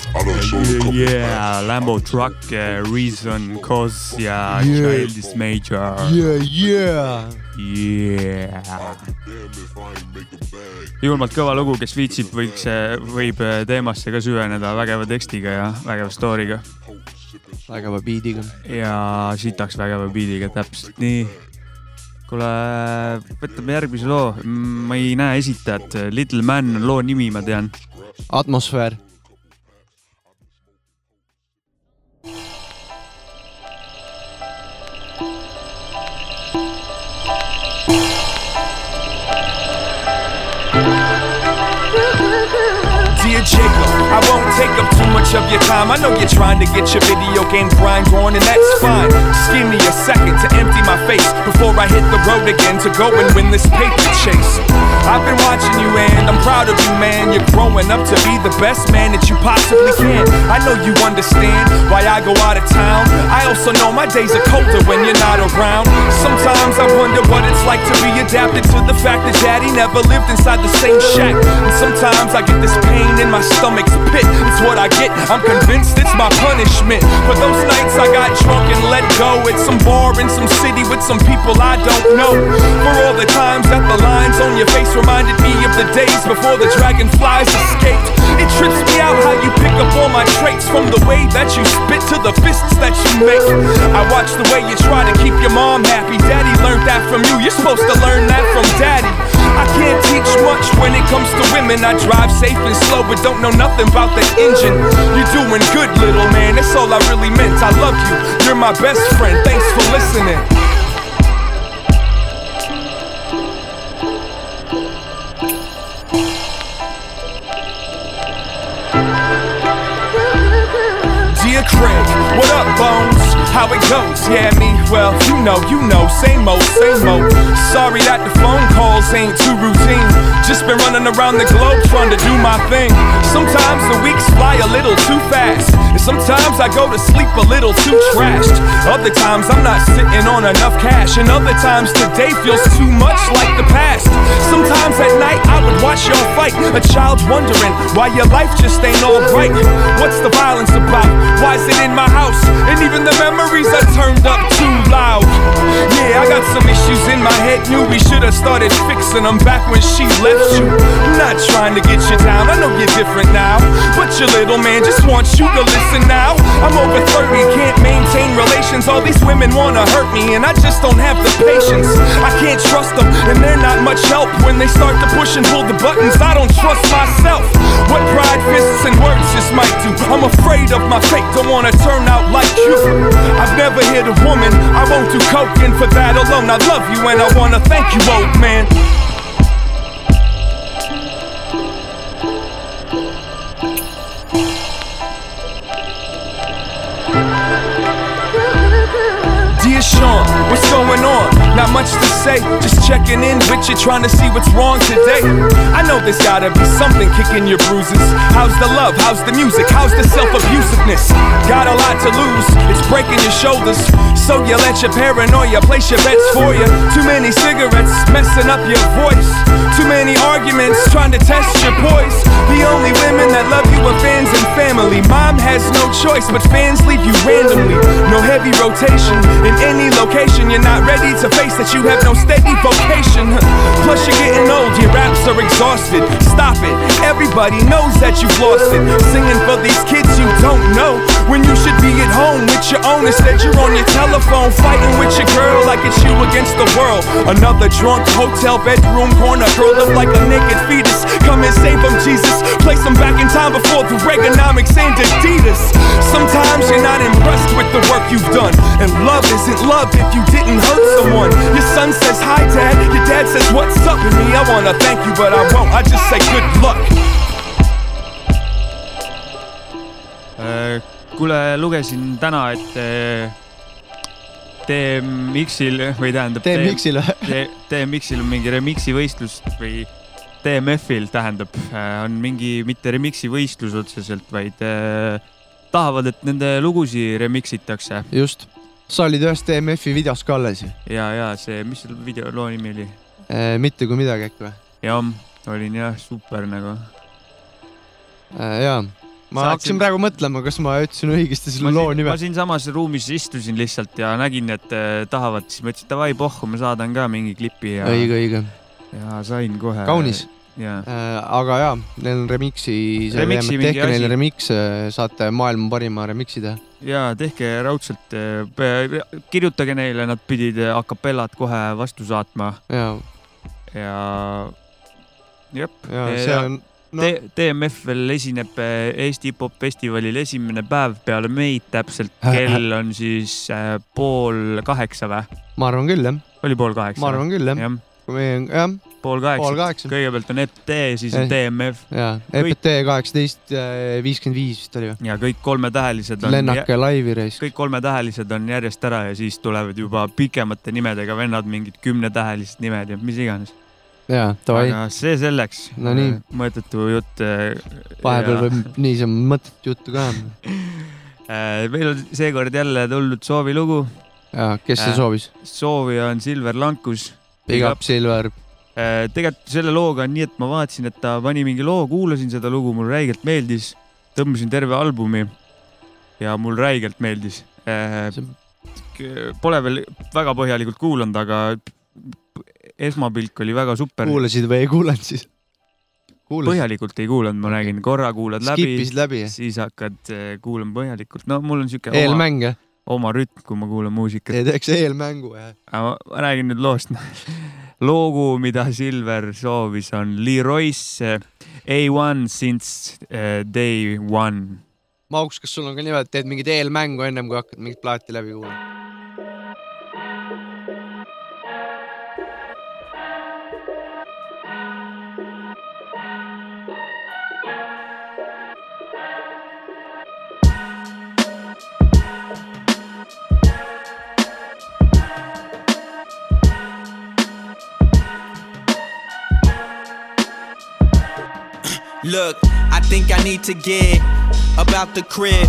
[SPEAKER 4] Yeah, Lambo truck, uh, reason, cause ja
[SPEAKER 3] Yeah.
[SPEAKER 4] child is major.
[SPEAKER 3] Yeah, yeah.
[SPEAKER 4] Yeah. julmalt kõva lugu, kes viitsib, võiks, võib äh, teemasse ka süveneda vägeva tekstiga ja vägeva story'ga.
[SPEAKER 3] vägeva beat'iga.
[SPEAKER 4] ja sitaks vägeva beat'iga, täpselt nii. kuule, võtame järgmise loo, ma ei näe esitajat, Little Man on loo nimi, ma tean.
[SPEAKER 3] atmosfäär.
[SPEAKER 24] Much of your time. I know you're trying to get your video game grind on, and that's fine. Just give me a second to empty my face before I hit the road again to go and win this paper chase. I've been watching you, and I'm proud of you, man. You're growing up to be the best man that you possibly can. I know you understand why I go out of town. I also know my days are colder when you're not around. Sometimes I wonder what it's like to be adapted to the fact that daddy never lived inside the same shack. And sometimes I get this pain in my stomach's pit. It's what I get. I'm convinced it's my punishment. For those nights I got drunk and let go at some bar in some city with some people I don't know. For all the times that the lines on your face reminded me of the days before the dragonflies escaped. It trips me out how you pick up all my traits from the way that you spit to the fists that you make. I watch the way you try to keep your mom happy. Daddy learned that from you. You're supposed to learn that from daddy. I can't teach much when it comes to women. I drive safe and slow, but don't know nothing about the engine. You're doing good, little man. That's all I really meant. I love you. You're my best friend. Thanks for listening. What up, Bones? How it goes? Yeah, me, well, you know, you know, same old, same old. Sorry that the phone calls ain't too routine. Just been running around the globe trying to do my thing. Sometimes the weeks fly a little too fast. And sometimes I go to sleep a little too trashed. Other times I'm not sitting on enough cash. And other times today feels too much like the past. Sometimes at night I would watch y'all fight. A child wondering why your life just ain't alright. What's the violence about? Why is it in my house? And even the memories are turned up too loud. Yeah, I got some issues in my head. Knew we should have started fixing them back when she left you. I'm not trying to get you down. I know you're different now. But your little man just wants you to listen now. I'm over 30, can't maintain relations. All these women wanna hurt me, and I just don't have the patience. I can't trust them, and they're not much help when they start to push and pull the buttons. I don't trust myself. What pride, fists, and words just might do. I'm afraid of my fate, don't wanna turn out like you. I've never hit a woman, I won't do coke, and for that alone, I love you and I wanna thank you, old man. Sean, what's going on? Not much to say, just checking in with you, trying to see what's wrong today. I know there's gotta be something kicking your bruises. How's the love? How's the music? How's the self abusiveness? Got a lot to lose, it's breaking your shoulders. So you let your paranoia place your bets for you. Too many cigarettes messing up your voice. Too many arguments trying to test your poise. The only women that love you are fans and family. Mom has no choice, but fans leave you randomly. No heavy rotation in any location. You're not ready to face that you have no steady vocation. Plus, you're getting old, your raps are exhausted. Stop it, everybody knows that you've lost it. Singing for these kids you don't know. When you should be at home with your own, instead you're on your telephone fighting with your girl like it's you against the world. Another drunk hotel bedroom corner, curled up like a naked fetus. Come and save them, Jesus. Place them back in time before the Reaganomics and Adidas. Sometimes you're not impressed with the work you've done. And love isn't love if you didn't hurt someone. Your son says, Hi, Dad. Your dad says, What's up with me? I wanna thank you, but I won't. I just say good luck.
[SPEAKER 4] Äh, kuule, lugesin täna, et äh, TMX-il või tähendab.
[SPEAKER 3] TMX-il või?
[SPEAKER 4] TMX-il on mingi remix'i võistlus või TMF-il tähendab, on mingi mitte remix'i võistlus otseselt, vaid äh, tahavad, et nende lugusid remix itakse.
[SPEAKER 3] just, sa olid ühes TMF-i videos ka alles ju.
[SPEAKER 4] ja, ja see, mis selle video loo nimi oli?
[SPEAKER 3] mitte kui midagi äkki või?
[SPEAKER 4] jah, olin jah, super nagu.
[SPEAKER 3] Äh, jaa, ma hakkasin praegu mõtlema, kas ma ütlesin õigesti selle loo nime
[SPEAKER 4] ma. siinsamas ruumis istusin lihtsalt ja nägin, et äh, tahavad, siis mõtlesin davai pohhu, ma saadan ka mingi klipi ja.
[SPEAKER 3] õige, õige.
[SPEAKER 4] ja sain kohe.
[SPEAKER 3] kaunis.
[SPEAKER 4] jaa,
[SPEAKER 3] aga jaa, neil on remix'i, tehke neile
[SPEAKER 4] asi.
[SPEAKER 3] remix'e, saate maailma parima remix'i teha.
[SPEAKER 4] ja tehke raudselt, kirjutage neile, nad pidid a capellad kohe vastu saatma
[SPEAKER 3] jaa,
[SPEAKER 4] ja. jep.
[SPEAKER 3] Jaa, see on- no-.
[SPEAKER 4] DMF veel esineb eh, Eesti hip-hop festivalil esimene päev peale meid täpselt, *laughs* kell on siis äh, pool kaheksa või?
[SPEAKER 3] ma arvan küll, jah.
[SPEAKER 4] oli pool kaheksa?
[SPEAKER 3] ma arvan küll, jah
[SPEAKER 4] jah.
[SPEAKER 3] kui meie, jah.
[SPEAKER 4] pool kaheksa, kõigepealt on EPT, siis on
[SPEAKER 3] Eh,
[SPEAKER 4] DMF.
[SPEAKER 3] jaa, EPT kaheksateist, viiskümmend viis vist oli või?
[SPEAKER 4] ja kõik kolmetähelised on.
[SPEAKER 3] Lennake laivi reis.
[SPEAKER 4] kõik kolmetähelised on järjest ära ja siis tulevad juba pikemate nimedega vennad, mingid kümnetähelised nimed ja mis iganes.
[SPEAKER 3] jaa, davai.
[SPEAKER 4] see selleks.
[SPEAKER 3] No
[SPEAKER 4] mõttetu jutt.
[SPEAKER 3] vahepeal võib *laughs* niisama mõttetut juttu ka.
[SPEAKER 4] meil on seekord jälle tulnud soovilugu.
[SPEAKER 3] jaa, kes see soovis?
[SPEAKER 4] soovija on Silver Lankus.
[SPEAKER 3] Big up, Silver.
[SPEAKER 4] tegelikult selle looga on nii, et ma vaatasin, et ta pani mingi loo, kuulasin seda lugu, mulle räigelt meeldis. tõmbasin terve albumi ja mul räigelt meeldis. Pole veel väga põhjalikult kuulanud, aga esmapilk oli väga super.
[SPEAKER 3] kuulasid või ei kuulanud siis? kuulasid?
[SPEAKER 4] põhjalikult ei kuulanud, ma räägin, korra kuulad läbi,
[SPEAKER 3] läbi,
[SPEAKER 4] siis hakkad eh, kuulama põhjalikult. no mul on siuke
[SPEAKER 3] Eelmäng, jah?
[SPEAKER 4] oma rütm, kui ma kuulan muusikat.
[SPEAKER 3] ei teeks eelmängu, jah.
[SPEAKER 4] aga ma, räägin nüüd loost. loogu, mida Silver soovis, on Leroy's A1 since eh, day one.
[SPEAKER 3] Mauks, kas sul on ka niimoodi, et teed mingit eelmängu ennem kui hakkad mingit plaati läbi kuulama?
[SPEAKER 25] Look, I think I need to get about the crib.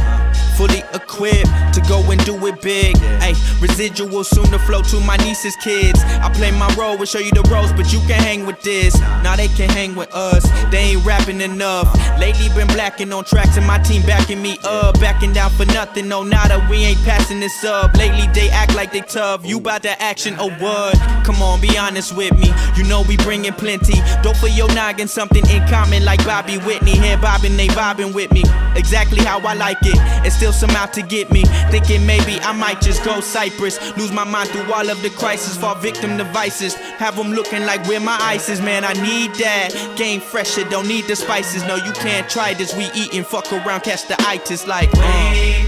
[SPEAKER 25] Fully equipped to go and do it big. Hey, residual soon to flow to my niece's kids. I play my role, will show you the ropes, but you can hang with this. Now they can hang with us. They ain't rapping enough. Lately been blacking on tracks and my team backing me up. Backing down for nothing, oh, no nada. We ain't passing this up. Lately they act like they tough. You bout that action or what? Come on, be honest with me. You know we bringing plenty. Don't for your noggin something in common like Bobby Whitney. Here bobbing, they bobbing with me. Exactly how I like it. And still some out to get me. Thinking maybe I might just go Cypress. Lose my mind through all of the crisis. Fall victim to vices. Have them looking like where my ice is. Man, I need that. Game fresher, don't need the spices. No, you can't try this. We eating, fuck around, catch the itis like. Wait,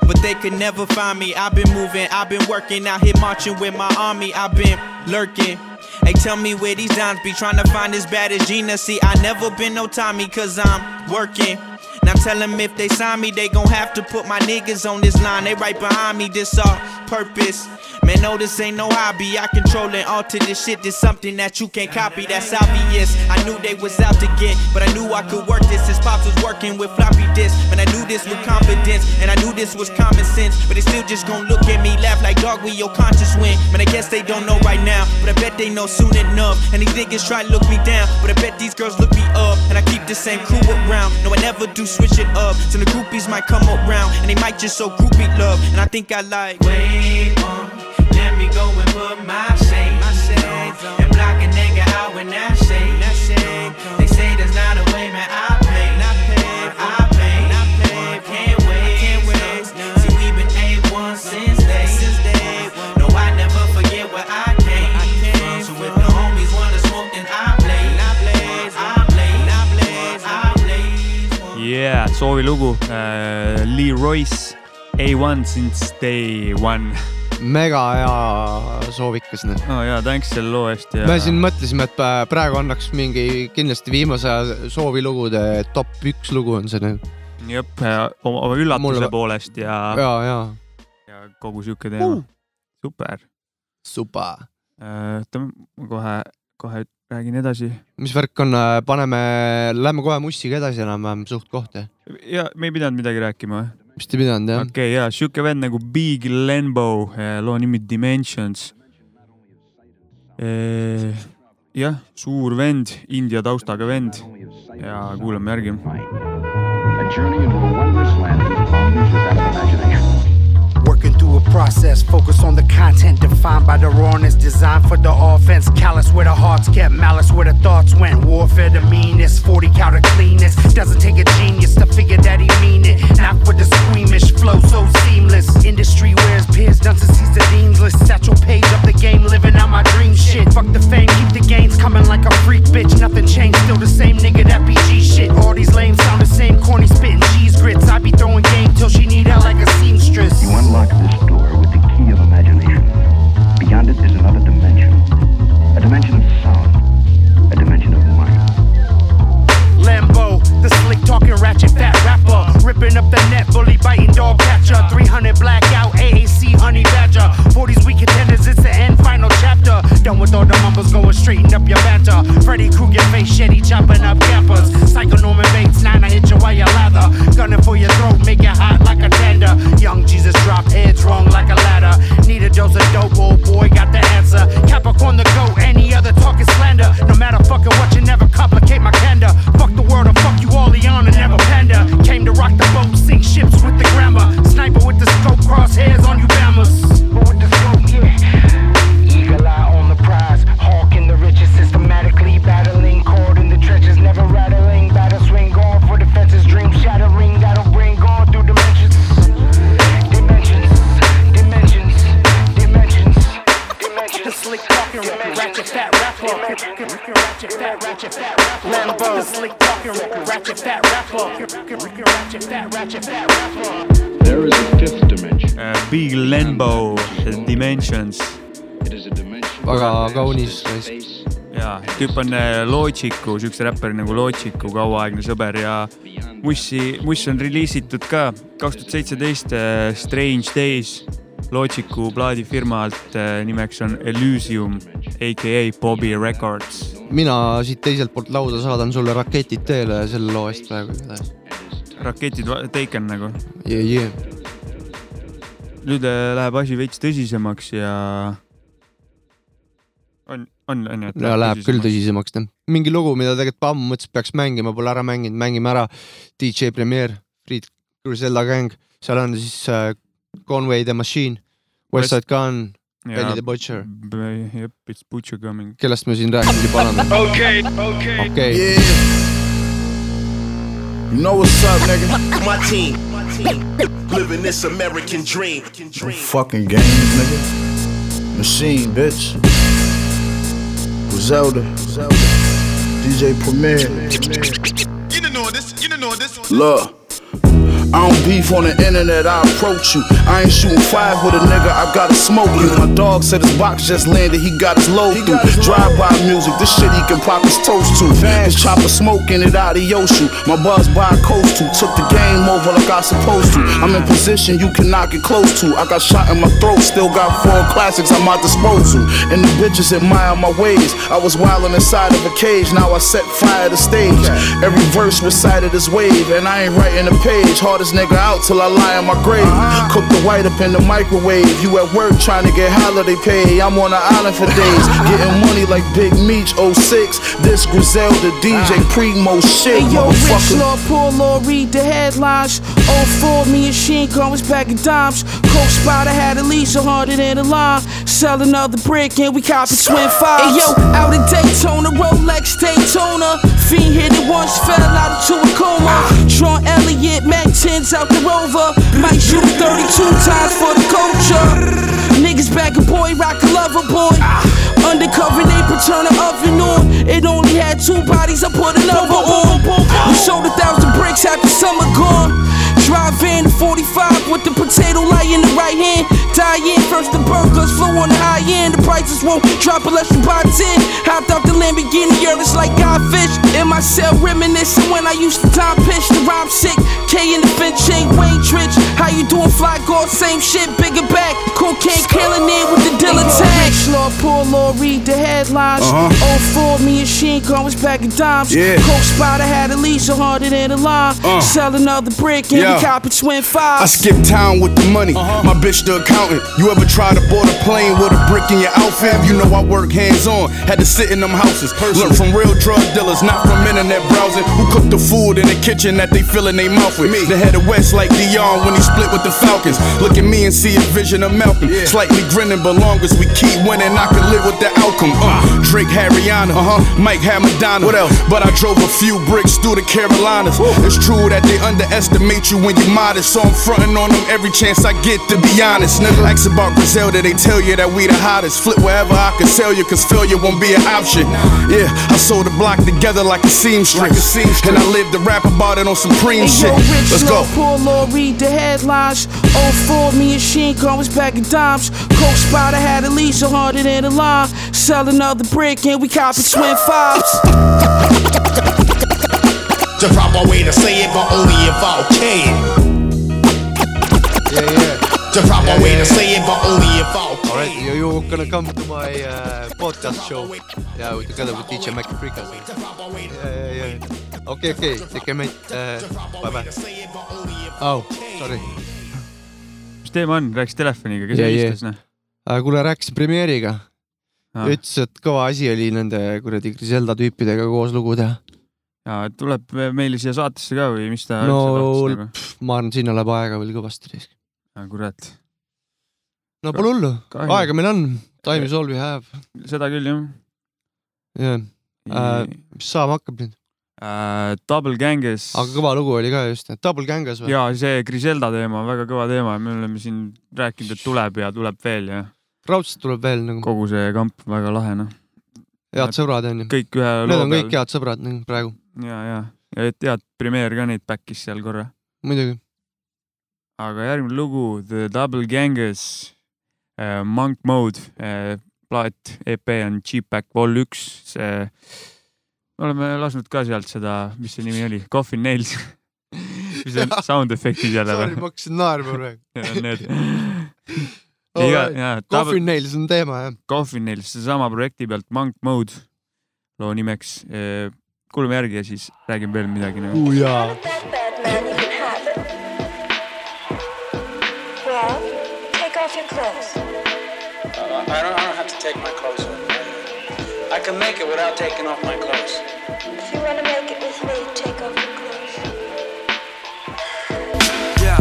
[SPEAKER 25] But they could never find me. I've been moving, I've been working out here marching with my army. I've been lurking. Hey, tell me where these dimes be trying to find as bad as Gina. See, I never been no Tommy, cause I'm working. Now tell them if they sign me, they gon' have to put my niggas on this line. They right behind me, this all purpose. Man, no, this ain't no hobby. I control and alter this shit. This something that you can't copy. That's obvious. I knew they was out to get, but I knew I could work this. His pops was working with floppy disks, and I knew this with confidence, and I knew this was common sense. But they still just gon' look at me, laugh like dog. We your conscience win. Man, I guess they don't know right now, but I bet they know soon enough. And these niggas try to look me down, but I bet these girls look me up. And I keep the same crew around. No, I never do switch it up. So the groupies might come around, and they might just show groupie love. And I think I like. Wait,
[SPEAKER 4] soovilugu äh, Lee Royce A1 since day one.
[SPEAKER 3] mega hea soovikas, noh.
[SPEAKER 4] no ja thanks selle loo eest ja.
[SPEAKER 3] me siin mõtlesime, et pä- praegu annaks mingi kindlasti viimase aja soovilugude top üks lugu on see nagu.
[SPEAKER 4] jep, oma üllatuse
[SPEAKER 3] Mulle-
[SPEAKER 4] poolest ja.
[SPEAKER 3] ja, ja.
[SPEAKER 4] ja kogu sihuke teema
[SPEAKER 3] Uh..
[SPEAKER 4] super,
[SPEAKER 3] supa.
[SPEAKER 4] oota, ma kohe, kohe räägin edasi.
[SPEAKER 3] mis värk on, paneme, lähme kohe Mussiga edasi enam-vähem suht kohta.
[SPEAKER 4] ja me ei pidanud midagi rääkima või?
[SPEAKER 3] vist ei pidanud jah.
[SPEAKER 4] okei okay,, ja sihuke vend nagu Big Lenbo, loo nimi Dimensions. jah, suur vend, India taustaga vend ja kuulame järgi.
[SPEAKER 26] A journey into a wondrous land are that of imagination.
[SPEAKER 27] Through a process, focus on the content defined by the rawness, designed for the offense. Callous where the hearts kept, malice where the thoughts went. Warfare the meanest, 40 count of cleanness. Doesn't take a genius to figure that he mean it. Not for the squeamish flow, so seamless. Industry wears peers, done to seize the dean's list. Satchel page up the game, living out my dream shit. Fuck the fame, keep the gains coming like a freak bitch. Nothing changed, still the same nigga that PG shit. All these lames sound the same, corny spitting cheese grits. I be throwing game till she need out like a seamstress.
[SPEAKER 26] You unlock this door with the key of imagination. Beyond it is another dimension. A dimension of
[SPEAKER 27] the slick talking ratchet fat rapper. Ripping up the net, bully biting dog catcher. 300 blackout, AAC honey badger. 40s week contenders, it's the end, final chapter. Done with all the mumbles, going straighten up your banter. Freddy Krueger face shitty, chopping up campers. Psycho Norman Bates, nine, I hit you while you lather. Gunning for your throat, make it hot like a tender. Young Jesus drop heads wrong like a ladder. Need a dose of dope, old boy, got the answer. Capricorn the goat, any other talk is slander. No matter fucking what, you never complicate my candor. Fuck the world, or fuck you and never pander. Came to rock the boat, sink ships with the grammar. Sniper with the scope, crosshairs on you bammers. But with the scope, Ratchet fat, ratchet fat rapper. Lambo. The slick talking ratchet fat rapper. Ratchet fat, ratchet fat rapper.
[SPEAKER 26] There is a fifth dimension.
[SPEAKER 4] Big Lenbo, Dimensions.
[SPEAKER 3] väga kaunis raisk.
[SPEAKER 4] ja tüüp on äh, Logicu, siukse räppari nagu Logicu kauaaegne sõber ja Mussi, Muss on reliisitud ka kaks tuhat seitseteist Strange Days Logicu plaadifirmalt, nimeks on Elysium AKA Bobby Records.
[SPEAKER 3] Mina siit teiselt poolt lauda saadan sulle raketid teele selle loo eest praegu igatahes.
[SPEAKER 4] raketid taken nagu.
[SPEAKER 3] Yeah, yeah.
[SPEAKER 4] nüüd äh, läheb asi veits tõsisemaks ja on, on, on ju.
[SPEAKER 3] ja läheb küll. tõsisemaks jah. mingi lugu, mida tegelikult ammu mõtlesin, peaks mängima, pole ära mänginud, mängime ära. DJ Premier, Fried Griselda Gang, seal on siis äh, Conway the Machine,
[SPEAKER 4] West-
[SPEAKER 3] Westside Gun,
[SPEAKER 4] Ja-
[SPEAKER 3] Benny the Butcher,
[SPEAKER 4] jep, it's butcher coming.
[SPEAKER 3] kellest me siin rääkinud juba oleme.
[SPEAKER 28] Okay, okay.
[SPEAKER 3] okei,
[SPEAKER 29] You know what's up, nigga? *laughs*
[SPEAKER 17] My team, living this American dream.
[SPEAKER 29] Fucking games, nigga. Machine, bitch. Griselda. DJ Premier.
[SPEAKER 24] You don't know this, you don't know this.
[SPEAKER 29] Look. I don't beef on the internet, I approach you. I ain't shooting five with a nigga, I gotta smoke you. My dog said his box just landed, he got his load through. Drive by music, this shit he can pop his toast to. His chopper smoking it out of Yoshu. My buzz by a coast to. Took the game over like I supposed to. I'm in position you cannot get close to. I got shot in my throat, still got four classics at my disposal. And the bitches admire my ways. I was wildin' inside of a cage, now I set fire to stage. Every verse recited as wave, and I ain't writing a page. Hardest nigga out till I lie in my grave. Cook the white up in the microwave. You at work trying to get holiday pay. I'm on the island for days, getting money like Big Meech 06. This Griselda DJ Premo shit,
[SPEAKER 30] Hey yo, rich
[SPEAKER 29] motherfucker.
[SPEAKER 30] law, poor law, read the headlines. Oh, for me and Sheen was back in dimes. Coke Spider had at least a hundred in the line. Sell another brick and we copy twin fives. Hey yo, out in Daytona, Rolex Daytona. Fiend hit it once, fell out into a coma. 10s out the rover. Might shoot 32 times for the culture. Niggas back a boy, rock a lover boy. Undercover neighbor, turn the oven on. It only had two bodies, I put another on. We sold a thousand bricks after summer gone. Drive in 45 with the potato light in the right hand. Die in first the burgers, flow on the high end. The prices won't drop unless you buy 10. Hopped off the Lamborghini Urus like Godfish. In my cell, reminiscing when I used to time pitch the rhyme sick. K in the Finch ain't Wayne Trich. How you doing, fly gold? Same shit, bigger back. Cocaine killing it with the dealer tag. Rich law, poor law, read the headlines.
[SPEAKER 29] Uh-huh.
[SPEAKER 30] 04, me and Sheen going back in dimes.
[SPEAKER 29] Yeah.
[SPEAKER 30] Coke Spider had at least a hundred in the line.
[SPEAKER 29] Uh.
[SPEAKER 30] Sell another brick and
[SPEAKER 29] Yeah.
[SPEAKER 30] Twin
[SPEAKER 29] I
[SPEAKER 30] fives.
[SPEAKER 29] skip town with the money. My bitch the accountant. You ever try to board a plane with a brick in your outfit? You know I work hands on. Had to sit in them houses. Learn from real drug dealers, not from internet browsing. Who cook the food in the kitchen that they fill in their mouth with? Me. The head of West like Deion when he split with the Falcons. Look at me and see a vision of Malcolm. Slightly grinning, but long as we keep winning, I can live with the outcome. Uh, Drake had Rihanna, uh-huh. Mike had Madonna. What else? But I drove a few bricks through the Carolinas. It's true that they underestimate you when you're modest, so I'm fronting on them every chance I get to be honest. Nigga, ask about Griselda, they tell you that we the hottest. Flip wherever I can sell you, cause failure won't be an option. Yeah, I sold the block together like a seamstress. And I lived to rap about it on Supreme
[SPEAKER 30] Hey,
[SPEAKER 29] shit.
[SPEAKER 30] yo, rich
[SPEAKER 29] Let's go.
[SPEAKER 30] poor law, read the headlines. 04, me and Sheen was back in dimes. Coke Spider had at least a hundred in the line. Sell another brick and we copping twin fives. *laughs*
[SPEAKER 31] The proper way to say it, but only if I it.
[SPEAKER 3] Yeah, yeah.
[SPEAKER 31] The proper
[SPEAKER 3] Yeah,
[SPEAKER 31] way
[SPEAKER 3] yeah,
[SPEAKER 31] to say it, but only if I okay
[SPEAKER 3] Alright, you, you're gonna come to my uh, podcast show. Yeah, with- together with DJ Mac Freekas. Yeah, yeah, yeah. Okay, okay, take care, mate. Uh, bye bye. Oh, sorry.
[SPEAKER 4] mis teema on, rääkis telefoniga, kes
[SPEAKER 3] Yeah,
[SPEAKER 4] helistas
[SPEAKER 3] yeah.
[SPEAKER 4] noh?
[SPEAKER 3] Uh, kuule, rääkisin Premiere'iga
[SPEAKER 4] Ah.
[SPEAKER 3] ütles, et kõva asi oli nende kuradi Griselda tüüpidega koos lugu teha.
[SPEAKER 4] Ja tuleb meile siia saatesse ka või mis ta
[SPEAKER 3] no pff, ma arvan, sinna läheb aega veel kõvasti risk.
[SPEAKER 4] kurat,
[SPEAKER 3] no pole hullu, aega meil on, time is all we have.
[SPEAKER 4] seda küll jah
[SPEAKER 3] jah uh,, mis saama hakkab nüüd?
[SPEAKER 4] uh,. Double Ganges.
[SPEAKER 3] aga kõva lugu oli ka just, Double Ganges või?
[SPEAKER 4] ja see Griselda teema on väga kõva teema, me oleme siin rääkinud, et tuleb ja tuleb veel ja
[SPEAKER 3] raudselt tuleb veel nagu.
[SPEAKER 4] kogu see kamp väga lahe noh.
[SPEAKER 3] head sõbrad on ju.
[SPEAKER 4] kõik ühe
[SPEAKER 3] Need
[SPEAKER 4] loo
[SPEAKER 3] on kõik head sõbrad nagu praegu,
[SPEAKER 4] ja, ja, ja tead, premeer ka neid back'is seal korra.
[SPEAKER 3] muidugi.
[SPEAKER 4] aga järgmine lugu The Double Ganges äh,, Monk Mode äh,, plaat EP on Cheap Back Vol üks, see, me oleme lasknud ka sealt seda, mis see nimi oli, Coffin Nails *laughs* mis on sound efektid jälle
[SPEAKER 3] Sorry, ma hakkasin naerma praegu. *laughs*
[SPEAKER 4] Need on need. iga, jaa.
[SPEAKER 3] Coffin Nails on teema jah.
[SPEAKER 4] Coffin Nails, seesama projekti pealt Monk Mode loo nimeks. Kuulame järgi ja siis räägime veel midagi nagu.
[SPEAKER 3] jaa.
[SPEAKER 32] Well, take off your clothes.
[SPEAKER 33] Uh, I, don't, I don't have to take my clothes off. I can make it without taking off my clothes.
[SPEAKER 32] If you want to make it with me, take off your clothes.
[SPEAKER 34] Yeah,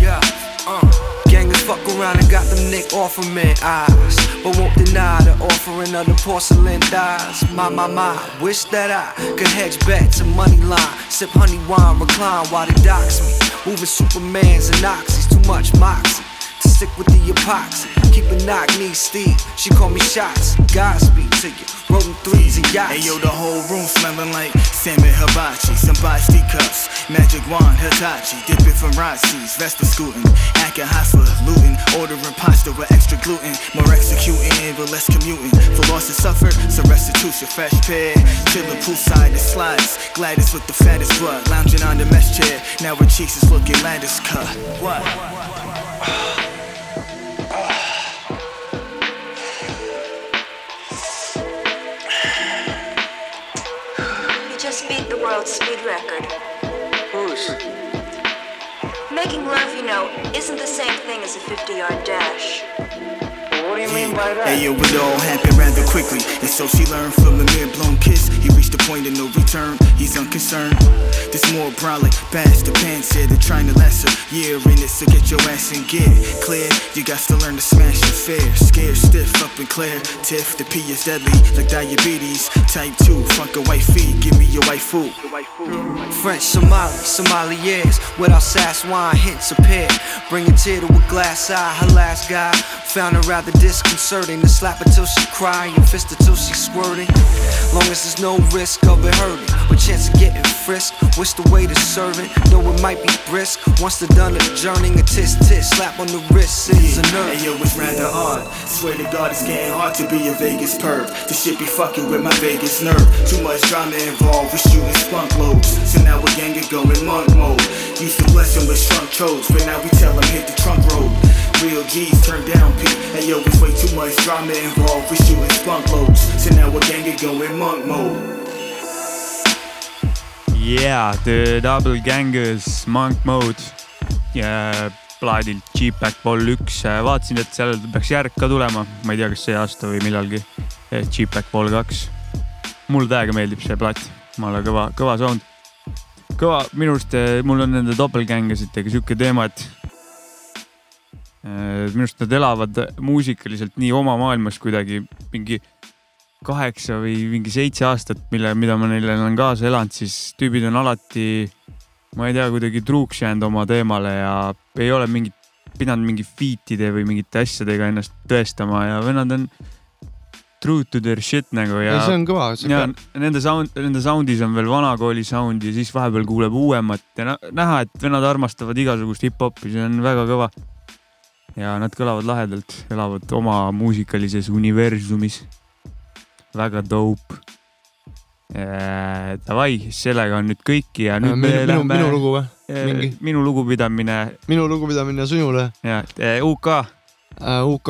[SPEAKER 34] yeah, uh. Gangers fuck around and got them Nick offer me eyes. But won't deny the offering of the porcelain dies. My, my, my, wish that I could hedge bets and money line. Sip honey wine, recline while they dox me. Moving Supermans and oxys, too much moxie. To stick with the epoxy. Keep a knock knee Steve. She call me shots. Godspeed to you. Rolling threes and yachts.
[SPEAKER 35] Hey yo, the whole room smelling like salmon hibachi, some Basti cups, magic wand, Hitachi, dip it from Rossi, Vesta scooting, acting for looting, ordering pasta with extra gluten, more executing, but less commuting. For losses suffered, some restitution, fresh pair, chillin' poolside and slides, Gladys with the fattest blood, lounging on the mesh chair, now her cheeks is looking Landis cut. What?
[SPEAKER 32] You just beat the world speed record.
[SPEAKER 34] Whose?
[SPEAKER 32] Making love, you know, isn't the same thing as a 50 yard dash.
[SPEAKER 34] Do?
[SPEAKER 35] Hey yo, it all happened rather quickly. And so she learned from the mere blown kiss. He reached the point of no return. He's unconcerned. This more brolic, the pants said they're trying to last a year in it, so get your ass in gear. Clear, you got to learn to smash your fair. Scared, stiff, up and clear. Tiff, the P is deadly, like diabetes. Type 2, fuck a white feet, give me your white food.
[SPEAKER 34] French, Somali, Sommeliers Without sass wine, hints appear Bring a tear to a glass eye Her last guy found her rather disconcerting to slap her till she cry and fist her till she squirting. Long as there's no risk of it hurting, with chance of getting frisked. What's the way to serve it? Know it might be brisk. Once they're done adjourning, a tis tis slap on the wrist sends a nerve.
[SPEAKER 35] Hey yo, it's rather hard. Swear to God, it's getting hard to be a Vegas perv. This shit be fucking with my Vegas nerve. Too much drama involved, we shooting spunk loads. So now we gang it going monk mode. Used to bless him with shrunk chodes, but now we tell him hit the trunk road. Real G's turn down P. Hey yo, it's way too much drama involved. We shooting spunk loads. So now we gang going monk mode.
[SPEAKER 4] Yeah, The Double Gangers, Monk Mode ja plaadilt G-Pack Vol üks. vaatasin, et sellel peaks järg ka tulema, ma ei tea, kas see aasta või millalgi. G-Pack Vol kaks. mulle täiega meeldib see plaat, jumala kõva, kõva sound. kõva, minu arust eh, mul on nende doppelgängeritega sihuke teema, et minu arust nad elavad muusikaliselt nii oma maailmas kuidagi mingi kaheksa või mingi seitse aastat, mille, mida ma neile olen kaasa elanud, siis tüübid on alati, ma ei tea, kuidagi truuks jäänud oma teemale ja ei ole mingit, pidanud mingi feat'ide või mingite asjadega ennast tõestama ja vennad on true to their shit nagu ja.
[SPEAKER 3] See on kõva,
[SPEAKER 4] ja
[SPEAKER 3] peab-
[SPEAKER 4] nende sound, nende sound'is on veel vanakooli sound ja siis vahepeal kuuleb uuemat ja nä- näha, et vennad armastavad igasugust hip-hopi, see on väga kõva. Ja nad kõlavad lahedalt, elavad oma muusikalises universumis. väga dope. Davai, sellega on nüüd kõik ja nüüd
[SPEAKER 3] Äh, minu- minu- minu lugu või? Mingi?
[SPEAKER 4] minu lugupidamine.
[SPEAKER 3] minu lugupidamine sinule.
[SPEAKER 4] ja UK.
[SPEAKER 3] UK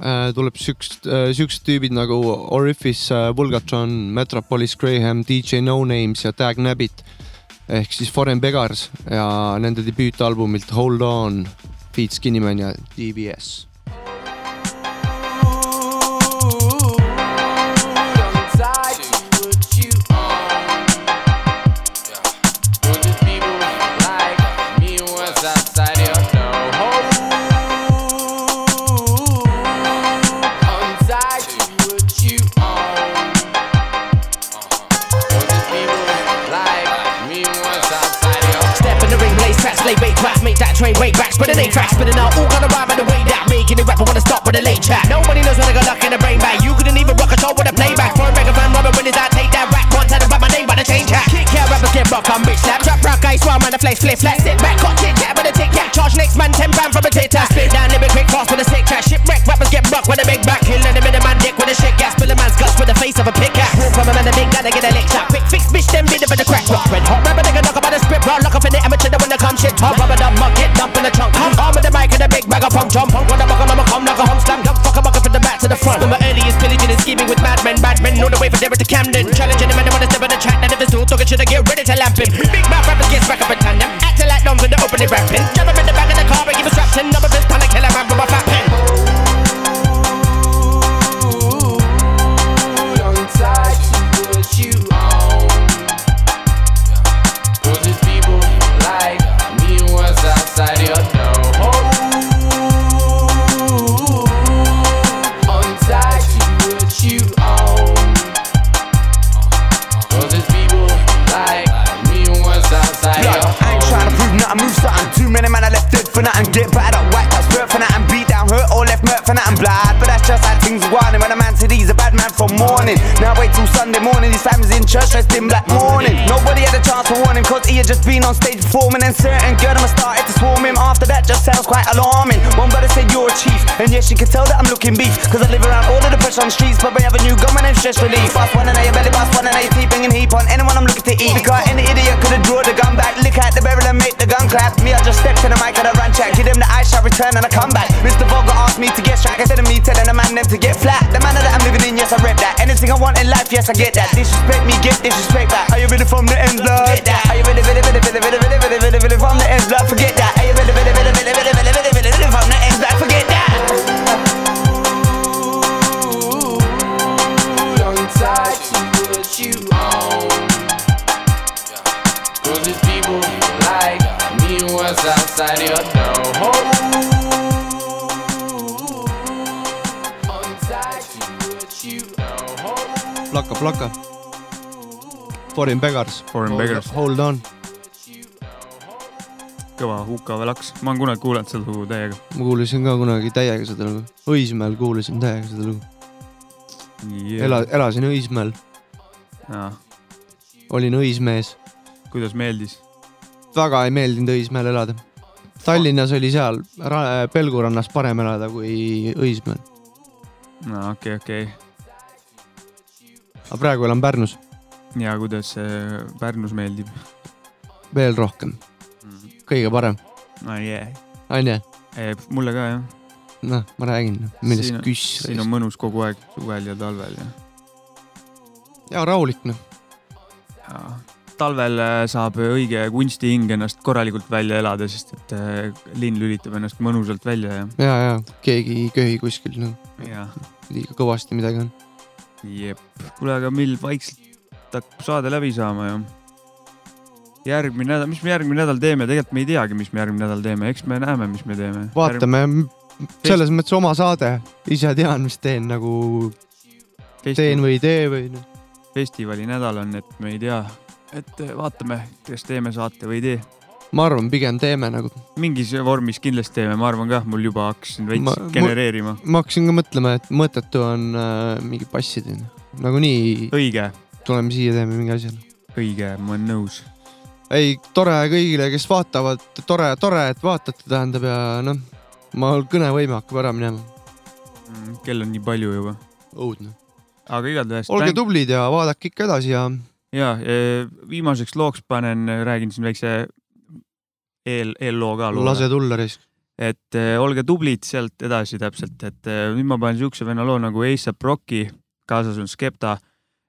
[SPEAKER 3] jah tuleb siuksed uh,, siuksed tüübid nagu Orifice Vulgatron, Metropolis Graham, DJ No Names ja Tag Nabbit ehk siis Foreign Beggars ja nende debüütalbumilt Hold On, Feet Skinnyman ja DBS.
[SPEAKER 36] Train wait back, spinning eight tracks, spinning out, all gonna rhyme in the way that making it rapper wanna stop with a late chat. Nobody knows when I got luck in the brain bag. You couldn't even rock a show with a playback. For a mega fan, when is that take that rack, one time about my name by the chain chat. Kick out rappers get rock, I'm bitch slap, trap rock, ice swam, man, the flex flip, flat, sit back, hot chit chat a cat, charge next man, 10 pound from a tit tat, spit down, live quick, fast with a sick chat, shipwreck, rappers get rock with a big back, killing them in a man dick with a shit gas, spill a man's guts with the face of a pick cat. Walk from a man, a big guy, they get a lick shot, quick fix, bitch, them bit of the crack rock, red hot, rapper, nigga, knock the rock, lock up in the amateur, the when they come shit, top, rubber dub, mug, get dump in the trunk, come arm with the mic and a big bag of punk, jump, punk, when the buckle, I'ma come like a hum slam, dump, fuck a bucket from the back to the front. From my earliest pillaging and scheming with madmen, bad men, on the way from Derry to Camden, challenging I get
[SPEAKER 37] that disrespect.
[SPEAKER 3] Foreign Beggars.
[SPEAKER 4] Foreign Beggars.
[SPEAKER 3] Hold on.
[SPEAKER 4] kõva Huka Velaks, ma olen kunagi kuulanud seda lugu täiega.
[SPEAKER 3] ma kuulasin ka kunagi täiega seda lugu, Õismäel kuulasin täiega seda lugu. ela-, elasin Õismäel, olin õismees,
[SPEAKER 4] kuidas meeldis?
[SPEAKER 3] väga ei meeldinud Õismäel elada. Tallinnas oli seal ra- Pelgurannas parem elada kui Õismäel,
[SPEAKER 4] no okei, okei.
[SPEAKER 3] aga praegu elan Pärnus
[SPEAKER 4] ja kuidas Pärnus meeldib?
[SPEAKER 3] veel rohkem, kõige parem,
[SPEAKER 4] no jee.
[SPEAKER 3] onju,
[SPEAKER 4] mulle ka jah.
[SPEAKER 3] noh, ma räägin, millest küss.
[SPEAKER 4] siin on mõnus kogu aeg suvel ja talvel ja.
[SPEAKER 3] ja rahulik noh,
[SPEAKER 4] talvel äh, saab õige kunstihing ennast korralikult välja elada, sest et äh, linn lülitab ennast mõnusalt välja ja.
[SPEAKER 3] ja, ja keegi ei köhi kuskil noh, liiga kõvasti midagi on.
[SPEAKER 4] jep, kuule, aga meil vaikselt hakkab saade läbi saama ju. järgmine nädal, mis me järgmine nädal teeme, tegelikult me ei teagi, mis me järgmine nädal teeme, eks me näeme, mis me teeme.
[SPEAKER 3] vaatame, selles mõttes oma saade, ise tean, mis teen nagu, teen või ei tee või noh.
[SPEAKER 4] festivali nädal on, et me ei tea, et vaatame, kas teeme saate või ei tee.
[SPEAKER 3] ma arvan, pigem teeme nagu.
[SPEAKER 4] mingis vormis kindlasti teeme, ma arvan kah, mul juba hakkasin veits genereerima.
[SPEAKER 3] ma hakkasin ka mõtlema, et mõttetu on äh, mingi passida, nagunii.
[SPEAKER 4] õige.
[SPEAKER 3] Tuleme siia, teeme mingi asja.
[SPEAKER 4] õige, ma olen nõus.
[SPEAKER 3] ei, tore kõigile, kes vaatavad, tore, tore, et vaatate, tähendab ja noh, ma kõnevõime hakkab ära minema.
[SPEAKER 4] Mm, kell on nii palju juba.
[SPEAKER 3] õudne.
[SPEAKER 4] aga igatahes.
[SPEAKER 3] olge tublid ja vaadake ikka edasi ja
[SPEAKER 4] ja viimaseks looks panen, räägin siin väikse eel, eelloo ka.
[SPEAKER 3] lase tulla risk.
[SPEAKER 4] et eh, olge tublid sealt edasi täpselt, et eh, nüüd ma panen siukse venna loo nagu A$AP Rocki, kaasas on Skepta.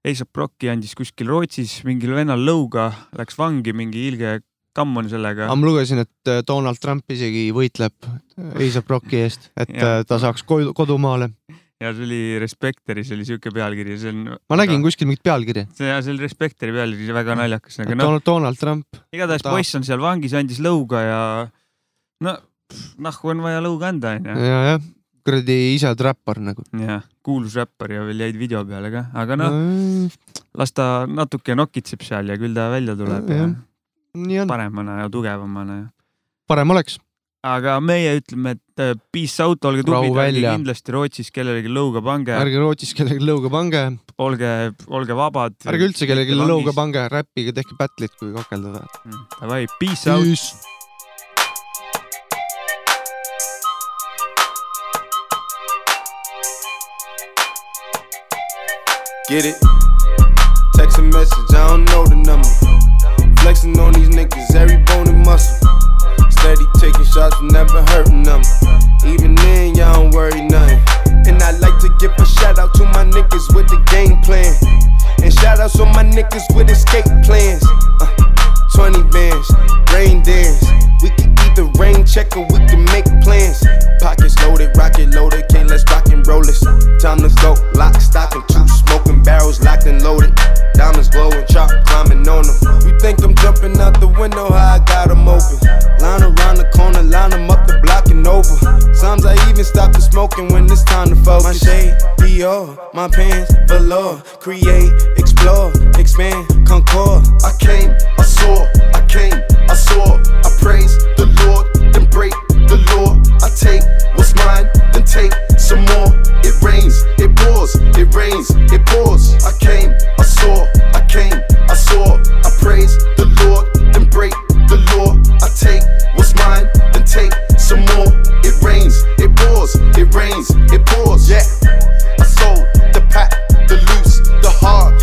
[SPEAKER 4] A$AP Rocki andis kuskil Rootsis mingil vennal lõuga, läks vangi, mingi ilge kamm on sellega
[SPEAKER 3] aga. ma lugesin, et äh, Donald Trump isegi võitleb A$AP Rocki eest, et äh, ta saaks kodu, kodumaale.
[SPEAKER 4] ja see oli Respecteris oli siuke pealkiri, see on.
[SPEAKER 3] ma nägin kuskil mingit pealkirja.
[SPEAKER 4] see, see oli Respecteri pealkiri, väga naljakas, aga noh,
[SPEAKER 3] Donald, Donald Trump.
[SPEAKER 4] igatahes
[SPEAKER 3] ta-
[SPEAKER 4] poiss on seal vangis, andis lõuga ja no nahku on vaja lõuga anda, onju.
[SPEAKER 3] ja, jah, kuradi oled räppar nagu.
[SPEAKER 4] jah, kuulus räppar ja veel jäid video peale ka, aga noh,
[SPEAKER 3] Mm.
[SPEAKER 4] las ta natuke nokitseb seal ja küll ta välja tuleb ja
[SPEAKER 3] on,
[SPEAKER 4] paremana ja tugevamana ja.
[SPEAKER 3] parem oleks.
[SPEAKER 4] aga meie ütleme, et äh, peace out, olge tublid, ärge kindlasti Rootsis kellelegi lõuga pange,
[SPEAKER 3] ärge Rootsis kellelegi lõuga pange,
[SPEAKER 4] olge, olge vabad.
[SPEAKER 3] ärge üldse kellelegi lõuga pange, räppige, tehke battle'it, kui kakelda tahate.
[SPEAKER 4] Davai, peace out.
[SPEAKER 13] Get it? Text a message, I don't know the number. Flexing on these niggas, every bone and muscle. Steady taking shots, never hurting them. Even then, y'all don't worry nothing. And I like to give a shout out to my niggas with the game plan. And shout outs on my niggas with escape plans. Uh, 20 bands, rain dance. We can either rain check or we can make plans. Pockets loaded, rocket loaded, can't let's rock and roll this. Time to go, lock, stock, and two smoking barrels locked and loaded. Diamonds glowing, chop climbing on them. You think I'm jumping out the window, I got 'em open. Line around the corner, line 'em up the block and over. Sometimes I even stop the smoking when it's time to focus. My shade, Dior, my pants, velour. Create, explore, expand, concord.
[SPEAKER 17] I came, I saw, I came, I saw. I praise the Lord, then break the law. I take what's mine, then take some more. It rains, it pours, it rains, it pours. I came, I saw, I came, I saw. I praise the Lord, then break the law. I take what's mine, then take some more. It rains, it pours, it rains, it pours. Yeah, I sold the pack, the loose, the hard.